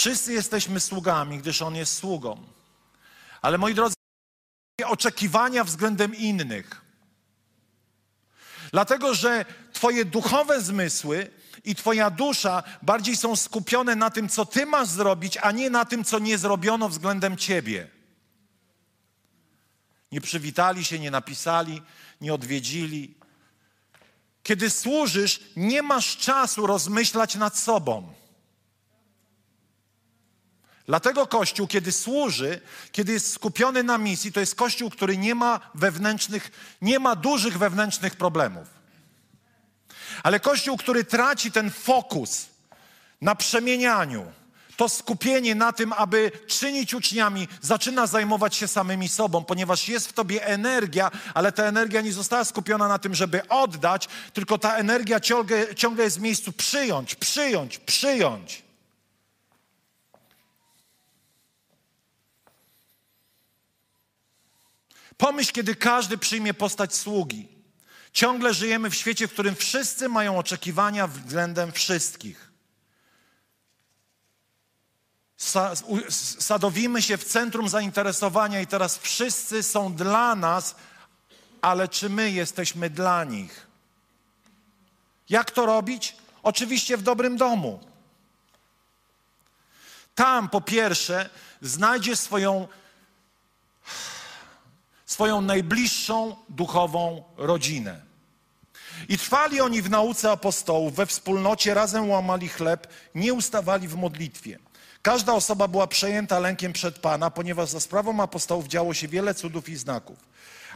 Wszyscy jesteśmy sługami, gdyż On jest sługą. Ale moi drodzy, oczekiwania względem innych. Dlatego, że Twoje duchowe zmysły i Twoja dusza bardziej są skupione na tym, co Ty masz zrobić, a nie na tym, co nie zrobiono względem Ciebie. Nie przywitali się, nie napisali, nie odwiedzili. Kiedy służysz, nie masz czasu rozmyślać nad sobą. Dlatego Kościół, kiedy służy, kiedy jest skupiony na misji, to jest Kościół, który nie ma wewnętrznych, nie ma dużych wewnętrznych problemów. Ale Kościół, który traci ten fokus na przemienianiu, to skupienie na tym, aby czynić uczniami, zaczyna zajmować się samymi sobą, ponieważ jest w tobie energia, ale ta energia nie została skupiona na tym, żeby oddać, tylko ta energia ciągle, ciągle jest w miejscu przyjąć, przyjąć, przyjąć. Pomyśl, kiedy każdy przyjmie postać sługi. Ciągle żyjemy w świecie, w którym wszyscy mają oczekiwania względem wszystkich. Sadowimy się w centrum zainteresowania i teraz wszyscy są dla nas, ale czy my jesteśmy dla nich? Jak to robić? Oczywiście w dobrym domu. Tam po pierwsze znajdzie swoją swoją najbliższą duchową rodzinę. I trwali oni w nauce apostołów, we wspólnocie, razem łamali chleb, nie ustawali w modlitwie. Każda osoba była przejęta lękiem przed Pana, ponieważ za sprawą apostołów działo się wiele cudów i znaków.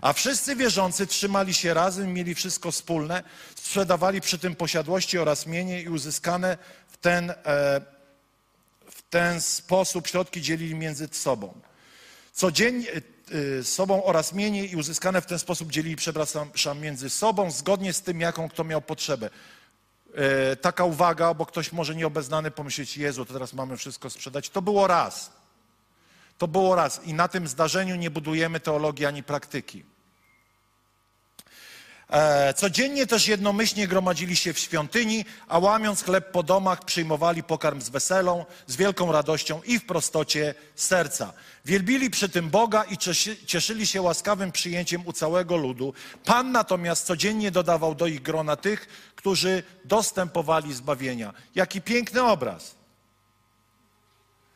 A wszyscy wierzący trzymali się razem, mieli wszystko wspólne, sprzedawali przy tym posiadłości oraz mienie i uzyskane w ten, e, w ten sposób środki dzielili między sobą. Codziennie, Y, sobą oraz mienie i uzyskane w ten sposób dzielili, przepraszam, między sobą, zgodnie z tym, jaką kto miał potrzebę. Y, taka uwaga, bo ktoś może nieobeznany pomyśleć, Jezu, to teraz mamy wszystko sprzedać. To było raz. To było raz. I na tym zdarzeniu nie budujemy teologii ani praktyki. E, codziennie też jednomyślnie gromadzili się w świątyni, a łamiąc chleb po domach, przyjmowali pokarm z weselą, z wielką radością i w prostocie serca. Wielbili przy tym Boga i cieszyli się łaskawym przyjęciem u całego ludu. Pan natomiast codziennie dodawał do ich grona tych, którzy dostępowali zbawienia. Jaki piękny obraz.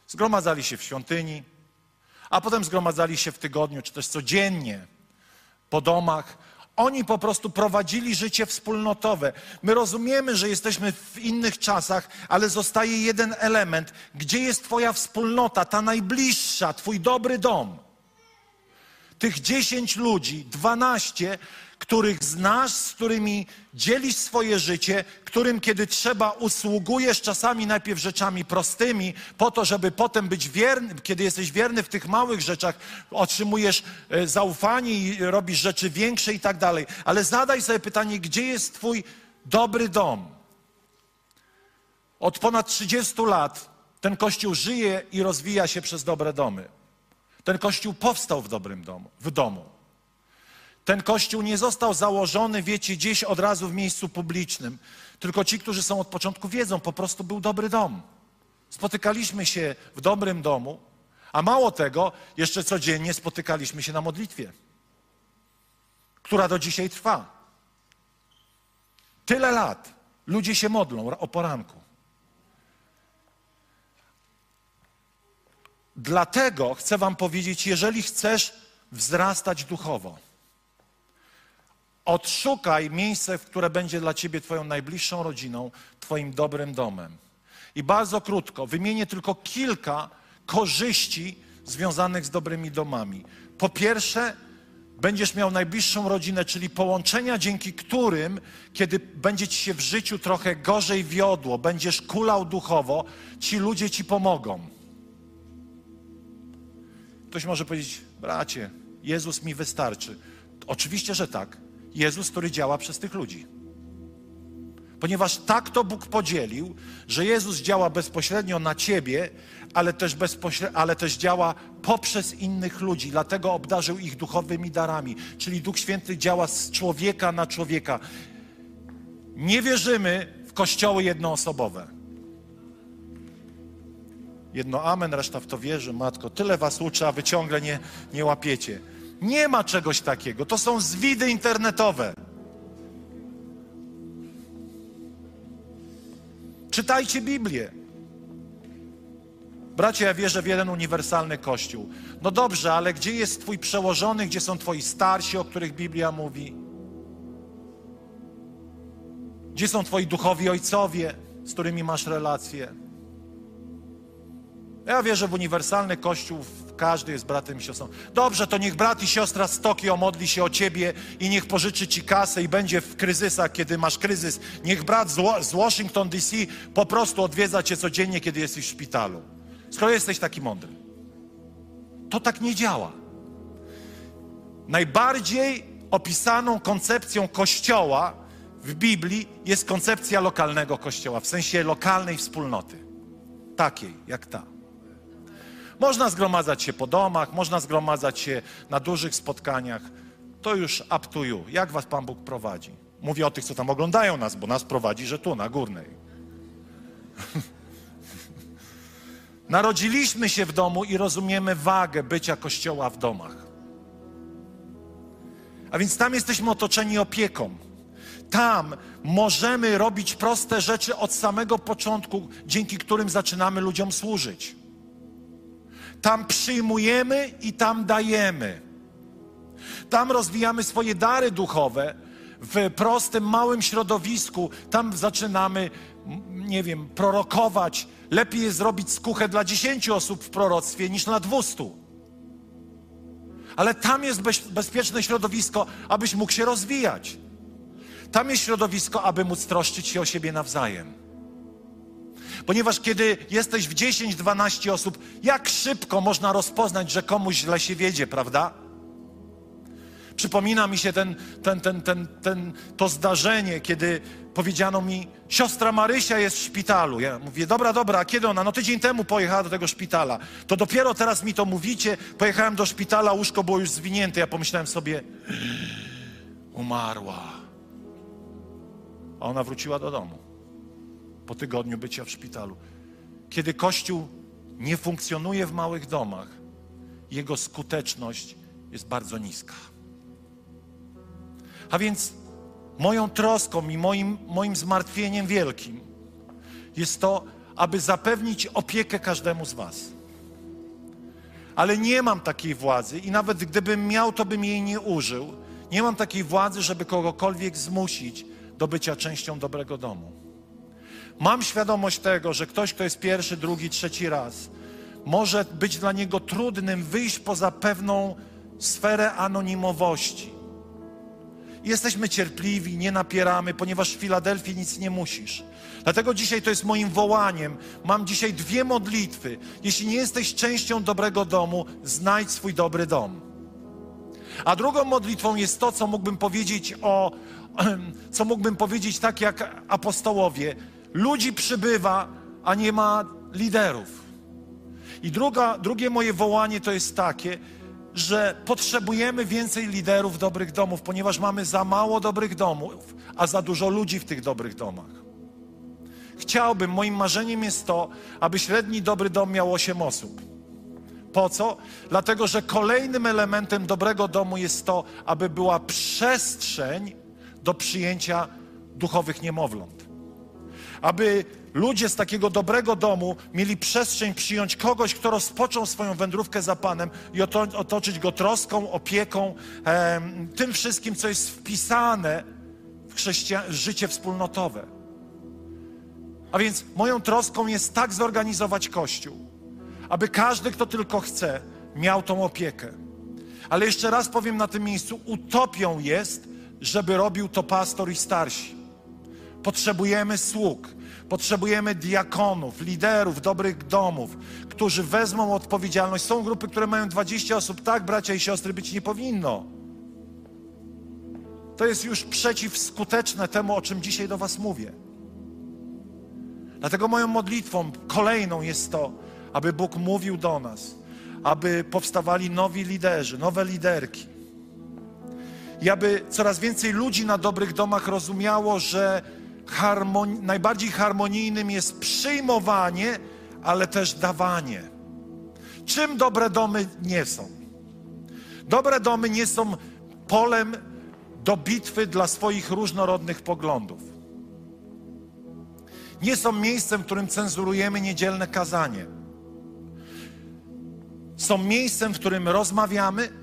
Zgromadzali się w świątyni, a potem zgromadzali się w tygodniu, czy też codziennie po domach oni po prostu prowadzili życie wspólnotowe. My rozumiemy, że jesteśmy w innych czasach, ale zostaje jeden element. Gdzie jest Twoja wspólnota, ta najbliższa, Twój dobry dom? Tych dziesięć ludzi, dwanaście, których znasz, z którymi dzielisz swoje życie, którym kiedy trzeba usługujesz czasami najpierw rzeczami prostymi, po to, żeby potem być wierny, kiedy jesteś wierny w tych małych rzeczach, otrzymujesz e, zaufanie i robisz rzeczy większe i tak dalej. Ale zadaj sobie pytanie, gdzie jest Twój dobry dom? Od ponad 30 lat ten kościół żyje i rozwija się przez dobre domy. Ten kościół powstał w dobrym domu, w domu. Ten kościół nie został założony, wiecie, gdzieś od razu w miejscu publicznym. Tylko ci, którzy są od początku, wiedzą, po prostu był dobry dom. Spotykaliśmy się w dobrym domu, a mało tego, jeszcze codziennie spotykaliśmy się na modlitwie, która do dzisiaj trwa. Tyle lat ludzie się modlą o poranku. Dlatego chcę Wam powiedzieć, jeżeli chcesz wzrastać duchowo, Odszukaj miejsce, które będzie dla ciebie Twoją najbliższą rodziną, Twoim dobrym domem. I bardzo krótko, wymienię tylko kilka korzyści związanych z dobrymi domami. Po pierwsze, będziesz miał najbliższą rodzinę, czyli połączenia, dzięki którym, kiedy będzie ci się w życiu trochę gorzej wiodło, będziesz kulał duchowo, ci ludzie ci pomogą. Ktoś może powiedzieć, bracie, Jezus mi wystarczy. Oczywiście, że tak. Jezus, który działa przez tych ludzi. Ponieważ tak to Bóg podzielił, że Jezus działa bezpośrednio na ciebie, ale też, ale też działa poprzez innych ludzi. Dlatego obdarzył ich duchowymi darami. Czyli Duch Święty działa z człowieka na człowieka. Nie wierzymy w kościoły jednoosobowe. Jedno amen, reszta w to wierzy. Matko, tyle was uczy, a wy ciągle nie, nie łapiecie. Nie ma czegoś takiego. To są zwidy internetowe. Czytajcie Biblię. Bracie, ja wierzę w jeden uniwersalny Kościół. No dobrze, ale gdzie jest Twój przełożony, gdzie są Twoi starsi, o których Biblia mówi? Gdzie są Twoi duchowi ojcowie, z którymi masz relacje? Ja wierzę w uniwersalny Kościół, każdy jest bratem i siostrą. Dobrze, to niech brat i siostra z Tokio modli się o ciebie i niech pożyczy ci kasę i będzie w kryzysach, kiedy masz kryzys. Niech brat z, Washington DC po prostu odwiedza cię codziennie, kiedy jesteś w szpitalu. Skoro jesteś taki mądry. To tak nie działa. Najbardziej opisaną koncepcją Kościoła w Biblii jest koncepcja lokalnego Kościoła, w sensie lokalnej wspólnoty. Takiej jak ta. Można zgromadzać się po domach, można zgromadzać się na dużych spotkaniach. To już up to you. Jak was Pan Bóg prowadzi? Mówię o tych, co tam oglądają nas, bo nas prowadzi, że tu, na górnej. Narodziliśmy się w domu i rozumiemy wagę bycia Kościoła w domach. A więc tam jesteśmy otoczeni opieką. Tam możemy robić proste rzeczy od samego początku, dzięki którym zaczynamy ludziom służyć. Tam przyjmujemy i tam dajemy. Tam rozwijamy swoje dary duchowe w prostym, małym środowisku. Tam zaczynamy, nie wiem, prorokować. Lepiej jest zrobić skuchę dla dziesięciu osób w proroctwie niż na dwustu. Ale tam jest bezpieczne środowisko, abyś mógł się rozwijać. Tam jest środowisko, aby móc troszczyć się o siebie nawzajem. Ponieważ kiedy jesteś w 10-12 osób, jak szybko można rozpoznać, że komuś źle się wiedzie, prawda? Przypomina mi się ten, ten, ten, ten, ten, to zdarzenie, kiedy powiedziano mi, siostra Marysia jest w szpitalu. Ja mówię, dobra, dobra, a kiedy ona? No tydzień temu pojechała do tego szpitala. To dopiero teraz mi to mówicie. Pojechałem do szpitala, łóżko było już zwinięte. Ja pomyślałem sobie, umarła. A ona wróciła do domu po tygodniu bycia w szpitalu. Kiedy Kościół nie funkcjonuje w małych domach, jego skuteczność jest bardzo niska. A więc moją troską i moim, moim zmartwieniem wielkim jest to, aby zapewnić opiekę każdemu z Was. Ale nie mam takiej władzy i nawet gdybym miał, to bym jej nie użył. Nie mam takiej władzy, żeby kogokolwiek zmusić do bycia częścią dobrego domu. Mam świadomość tego, że ktoś, kto jest pierwszy, drugi, trzeci raz, może być dla niego trudnym wyjść poza pewną sferę anonimowości. Jesteśmy cierpliwi, nie napieramy, ponieważ w Filadelfii nic nie musisz. Dlatego dzisiaj to jest moim wołaniem. Mam dzisiaj dwie modlitwy. Jeśli nie jesteś częścią dobrego domu, znajdź swój dobry dom. A drugą modlitwą jest to, co powiedzieć o, co mógłbym powiedzieć tak jak apostołowie. Ludzi przybywa, a nie ma liderów. I druga, drugie moje wołanie to jest takie, że potrzebujemy więcej liderów dobrych domów, ponieważ mamy za mało dobrych domów, a za dużo ludzi w tych dobrych domach. Chciałbym, moim marzeniem jest to, aby średni dobry dom miał 8 osób. Po co? Dlatego, że kolejnym elementem dobrego domu jest to, aby była przestrzeń do przyjęcia duchowych niemowląt aby ludzie z takiego dobrego domu mieli przestrzeń przyjąć kogoś, kto rozpoczął swoją wędrówkę za Panem i otoczyć go troską, opieką, tym wszystkim, co jest wpisane w życie wspólnotowe. A więc moją troską jest tak zorganizować Kościół, aby każdy, kto tylko chce, miał tą opiekę. Ale jeszcze raz powiem na tym miejscu, utopią jest, żeby robił to pastor i starsi. Potrzebujemy sług, potrzebujemy diakonów, liderów dobrych domów, którzy wezmą odpowiedzialność. Są grupy, które mają 20 osób. Tak, bracia i siostry, być nie powinno. To jest już przeciwskuteczne temu, o czym dzisiaj do Was mówię. Dlatego moją modlitwą kolejną jest to, aby Bóg mówił do nas, aby powstawali nowi liderzy, nowe liderki. I aby coraz więcej ludzi na dobrych domach rozumiało, że harmoni najbardziej harmonijnym jest przyjmowanie, ale też dawanie. Czym dobre domy nie są? Dobre domy nie są polem do bitwy dla swoich różnorodnych poglądów. Nie są miejscem, w którym cenzurujemy niedzielne kazanie. Są miejscem, w którym rozmawiamy,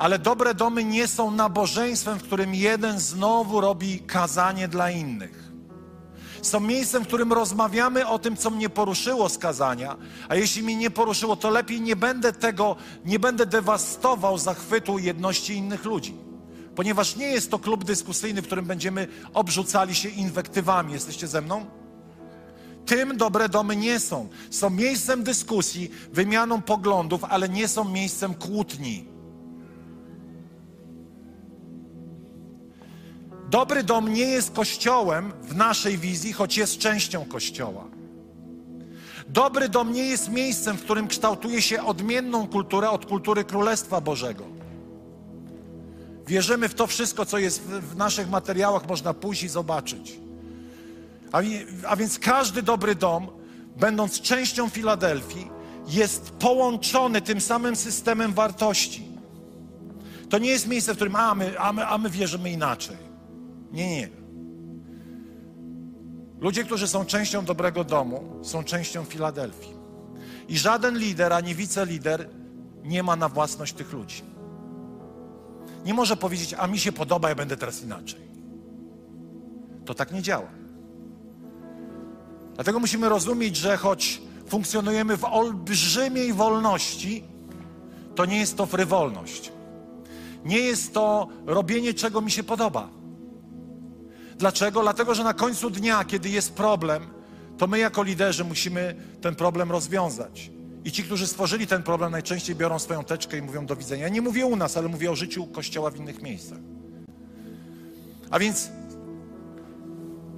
ale dobre domy nie są nabożeństwem, w którym jeden znowu robi kazanie dla innych. Są miejscem, w którym rozmawiamy o tym, co mnie poruszyło z kazania, a jeśli mnie nie poruszyło, to lepiej nie będę tego, nie będę dewastował zachwytu jedności innych ludzi. Ponieważ nie jest to klub dyskusyjny, w którym będziemy obrzucali się inwektywami. Jesteście ze mną? Tym dobre domy nie są. Są miejscem dyskusji, wymianą poglądów, ale nie są miejscem kłótni. Dobry dom nie jest kościołem w naszej wizji, choć jest częścią kościoła. Dobry dom nie jest miejscem, w którym kształtuje się odmienną kulturę od kultury Królestwa Bożego. Wierzymy w to wszystko, co jest w, naszych materiałach, można pójść i zobaczyć. A, a więc każdy dobry dom, będąc częścią Filadelfii, jest połączony tym samym systemem wartości. To nie jest miejsce, w którym a my, a my, a my wierzymy inaczej. Nie, nie. Ludzie, którzy są częścią dobrego domu, są częścią Filadelfii. I żaden lider, ani wicelider nie ma na własność tych ludzi. Nie może powiedzieć, a mi się podoba, ja będę teraz inaczej. To tak nie działa. Dlatego musimy rozumieć, że choć funkcjonujemy w olbrzymiej wolności, to nie jest to frywolność. Nie jest to robienie, czego mi się podoba. Dlaczego? Dlatego, że na końcu dnia, kiedy jest problem, to my jako liderzy musimy ten problem rozwiązać. I ci, którzy stworzyli ten problem, najczęściej biorą swoją teczkę i mówią do widzenia. Ja nie mówię u nas, ale mówię o życiu Kościoła w innych miejscach. A więc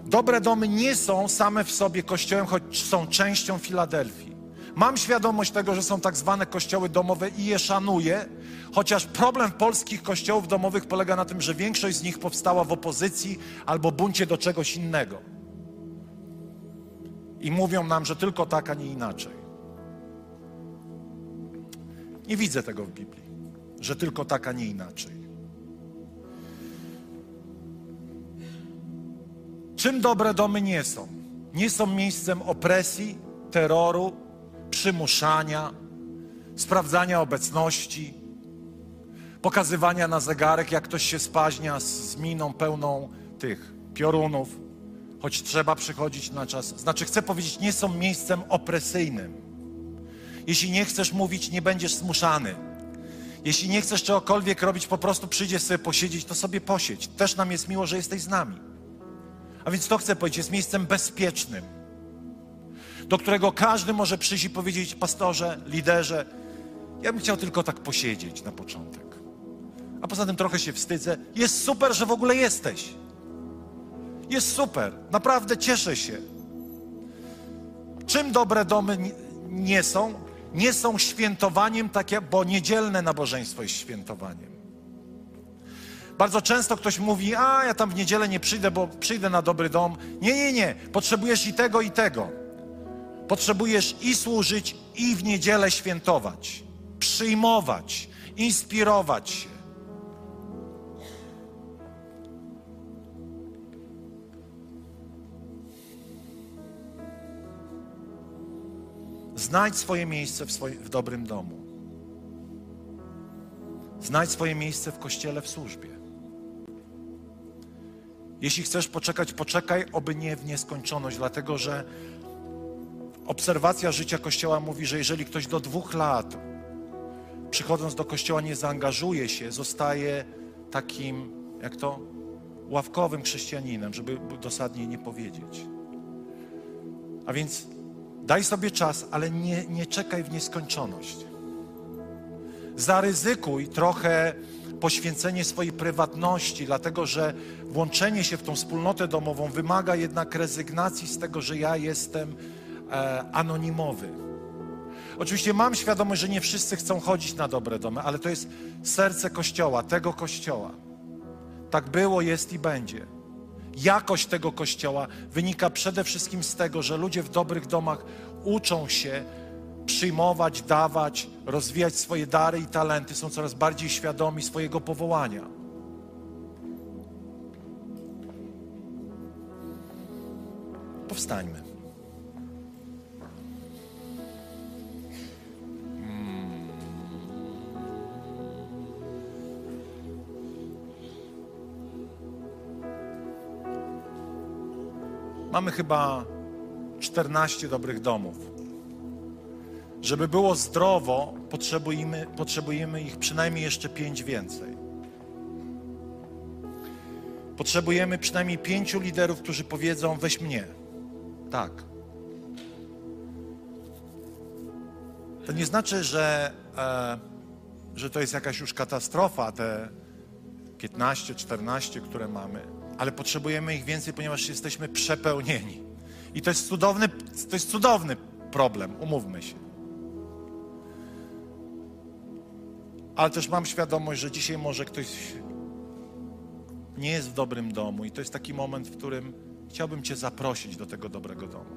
dobre domy nie są same w sobie Kościołem, choć są częścią Filadelfii. Mam świadomość tego, że są tak zwane kościoły domowe i je szanuję, chociaż problem polskich kościołów domowych polega na tym, że większość z nich powstała w opozycji albo buncie do czegoś innego. I mówią nam, że tylko tak, a nie inaczej. Nie widzę tego w Biblii, że tylko tak, a nie inaczej. Czym dobre domy nie są? Nie są miejscem opresji, terroru, przymuszania, sprawdzania obecności, pokazywania na zegarek, jak ktoś się spaźnia z miną pełną tych piorunów, choć trzeba przychodzić na czas. Znaczy, chcę powiedzieć, nie są miejscem opresyjnym. Jeśli nie chcesz mówić, nie będziesz zmuszany. Jeśli nie chcesz czegokolwiek robić, po prostu przyjdziesz sobie posiedzieć, to sobie posiedź. Też nam jest miło, że jesteś z nami. A więc to chcę powiedzieć, jest miejscem bezpiecznym, do którego każdy może przyjść i powiedzieć, pastorze, liderze, ja bym chciał tylko tak posiedzieć na początek. A poza tym trochę się wstydzę. Jest super, że w ogóle jesteś. Jest super, naprawdę cieszę się. Czym dobre domy nie są? Nie są świętowaniem, takie, bo niedzielne nabożeństwo jest świętowaniem. Bardzo często ktoś mówi, a ja tam w niedzielę nie przyjdę, bo przyjdę na dobry dom. Nie, nie, nie. Potrzebujesz i tego, i tego. Potrzebujesz i służyć, i w niedzielę świętować, przyjmować, inspirować się. Znajdź swoje miejsce w, swoim, w dobrym domu. Znajdź swoje miejsce w kościele, w służbie. Jeśli chcesz poczekać, poczekaj, oby nie w nieskończoność, dlatego że obserwacja życia Kościoła mówi, że jeżeli ktoś do dwóch lat przychodząc do Kościoła nie zaangażuje się, zostaje takim, jak to, ławkowym chrześcijaninem, żeby dosadniej nie powiedzieć. A więc daj sobie czas, ale nie, nie czekaj w nieskończoność. Zaryzykuj trochę poświęcenie swojej prywatności, dlatego że włączenie się w tą wspólnotę domową wymaga jednak rezygnacji z tego, że ja jestem e, anonimowy. Oczywiście mam świadomość, że nie wszyscy chcą chodzić na dobre domy, ale to jest serce Kościoła, tego Kościoła. Tak było, jest i będzie. Jakość tego Kościoła wynika przede wszystkim z tego, że ludzie w dobrych domach uczą się przyjmować, dawać, rozwijać swoje dary i talenty, są coraz bardziej świadomi swojego powołania. Powstańmy. Mamy chyba 14 dobrych domów. Żeby było zdrowo, potrzebujemy, potrzebujemy ich przynajmniej jeszcze pięć więcej. Potrzebujemy przynajmniej pięciu liderów, którzy powiedzą: weź mnie. Tak. To nie znaczy, że, e, że to jest jakaś już katastrofa, te 15, 14, które mamy, ale potrzebujemy ich więcej, ponieważ jesteśmy przepełnieni. I to jest cudowny, to jest cudowny problem, umówmy się. Ale też mam świadomość, że dzisiaj może ktoś nie jest w dobrym domu i to jest taki moment, w którym chciałbym Cię zaprosić do tego dobrego domu.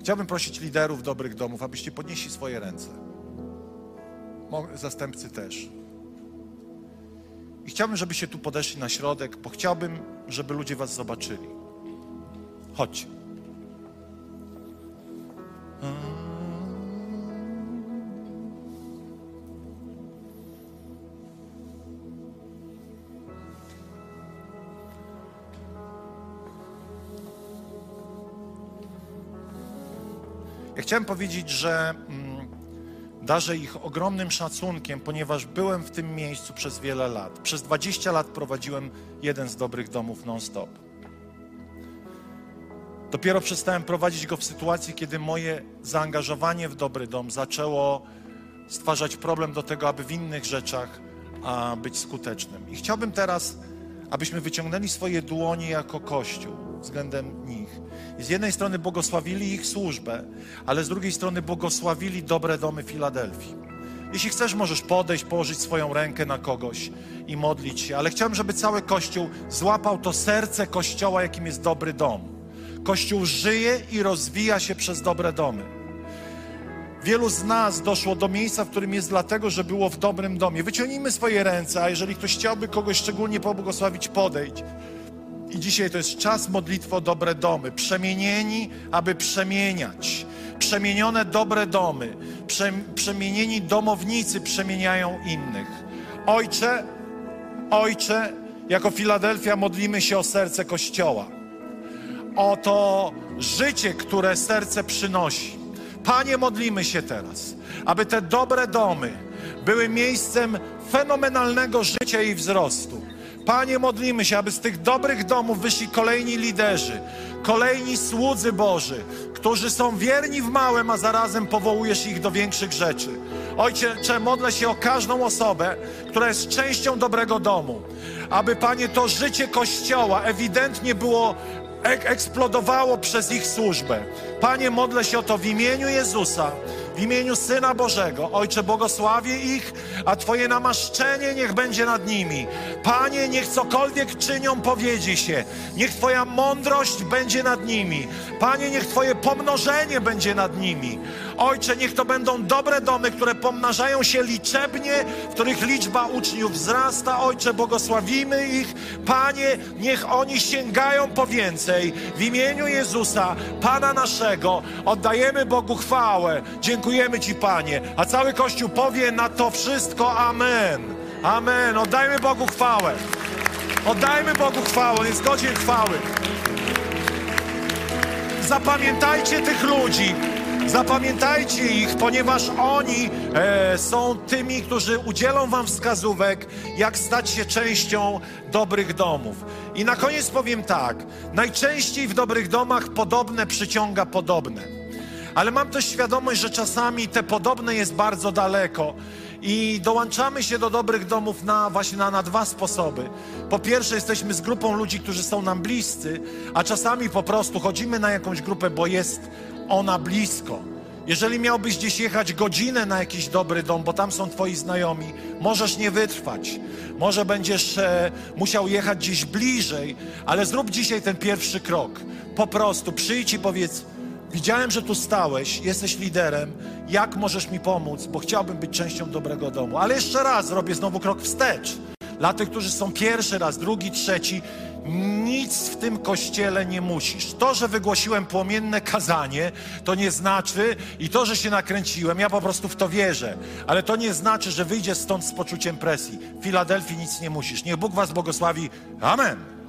Chciałbym prosić liderów dobrych domów, abyście podnieśli swoje ręce. Zastępcy też. I chciałbym, żebyście tu podeszli na środek, bo chciałbym, żeby ludzie Was zobaczyli. Chodźcie. Ja chciałem powiedzieć, że mm, darzę ich ogromnym szacunkiem, ponieważ byłem w tym miejscu przez wiele lat. Przez 20 lat prowadziłem jeden z dobrych domów non-stop. Dopiero przestałem prowadzić go w sytuacji, kiedy moje zaangażowanie w dobry dom zaczęło stwarzać problem do tego, aby w innych rzeczach a, być skutecznym. I chciałbym teraz, abyśmy wyciągnęli swoje dłonie jako Kościół względem nich. Z jednej strony błogosławili ich służbę, ale z drugiej strony błogosławili dobre domy Filadelfii. Jeśli chcesz, możesz podejść, położyć swoją rękę na kogoś i modlić się, ale chciałbym, żeby cały Kościół złapał to serce Kościoła, jakim jest dobry dom. Kościół żyje i rozwija się przez dobre domy. Wielu z nas doszło do miejsca, w którym jest dlatego, że było w dobrym domie. Wyciągnijmy swoje ręce, a jeżeli ktoś chciałby kogoś szczególnie pobłogosławić, podejdź. I dzisiaj to jest czas modlitwy o dobre domy. Przemienieni, aby przemieniać. Przemienione dobre domy. przemienieni domownicy przemieniają innych. Ojcze, Ojcze, jako Filadelfia modlimy się o serce Kościoła. O to życie, które serce przynosi. Panie, modlimy się teraz, aby te dobre domy były miejscem fenomenalnego życia i wzrostu Panie, modlimy się, aby z tych dobrych domów wyszli kolejni liderzy, kolejni słudzy Boży, którzy są wierni w małym, a zarazem powołujesz ich do większych rzeczy. Ojcze, modlę się o każdą osobę, która jest częścią dobrego domu, aby, Panie, to życie Kościoła ewidentnie było ek eksplodowało przez ich służbę. Panie, modlę się o to w imieniu Jezusa w imieniu Syna Bożego. Ojcze, błogosławię ich, a Twoje namaszczenie niech będzie nad nimi. Panie, niech cokolwiek czynią, powiedzie się. Niech Twoja mądrość będzie nad nimi. Panie, niech Twoje pomnożenie będzie nad nimi. Ojcze, niech to będą dobre domy, które pomnażają się liczebnie, w których liczba uczniów wzrasta. Ojcze, błogosławimy ich. Panie, niech oni sięgają po więcej. W imieniu Jezusa, Pana naszego, oddajemy Bogu chwałę. Dziękujemy Ci, Panie. A cały Kościół powie na to wszystko Amen. Amen. Oddajmy Bogu chwałę. Oddajmy Bogu chwałę, jest godzien chwały. Zapamiętajcie tych ludzi. Zapamiętajcie ich, ponieważ oni e, są tymi, którzy udzielą Wam wskazówek, jak stać się częścią dobrych domów. I na koniec powiem tak: najczęściej w dobrych domach podobne przyciąga podobne. Ale mam też świadomość, że czasami te podobne jest bardzo daleko. I dołączamy się do dobrych domów na, właśnie na, na dwa sposoby. Po pierwsze, jesteśmy z grupą ludzi, którzy są nam bliscy, a czasami po prostu chodzimy na jakąś grupę, bo jest ona blisko. Jeżeli miałbyś gdzieś jechać godzinę na jakiś dobry dom, bo tam są twoi znajomi, możesz nie wytrwać. Może będziesz e, musiał jechać gdzieś bliżej, ale zrób dzisiaj ten pierwszy krok. Po prostu przyjdź i powiedz: Widziałem, że tu stałeś, jesteś liderem. Jak możesz mi pomóc? Bo chciałbym być częścią dobrego domu. Ale jeszcze raz robię znowu krok wstecz. Dla tych, którzy są pierwszy raz, drugi, trzeci, nic w tym kościele nie musisz. To, że wygłosiłem płomienne kazanie, to nie znaczy, i to, że się nakręciłem, ja po prostu w to wierzę, ale to nie znaczy, że wyjdziesz stąd z poczuciem presji. W Filadelfii nic nie musisz. Niech Bóg Was błogosławi. Amen.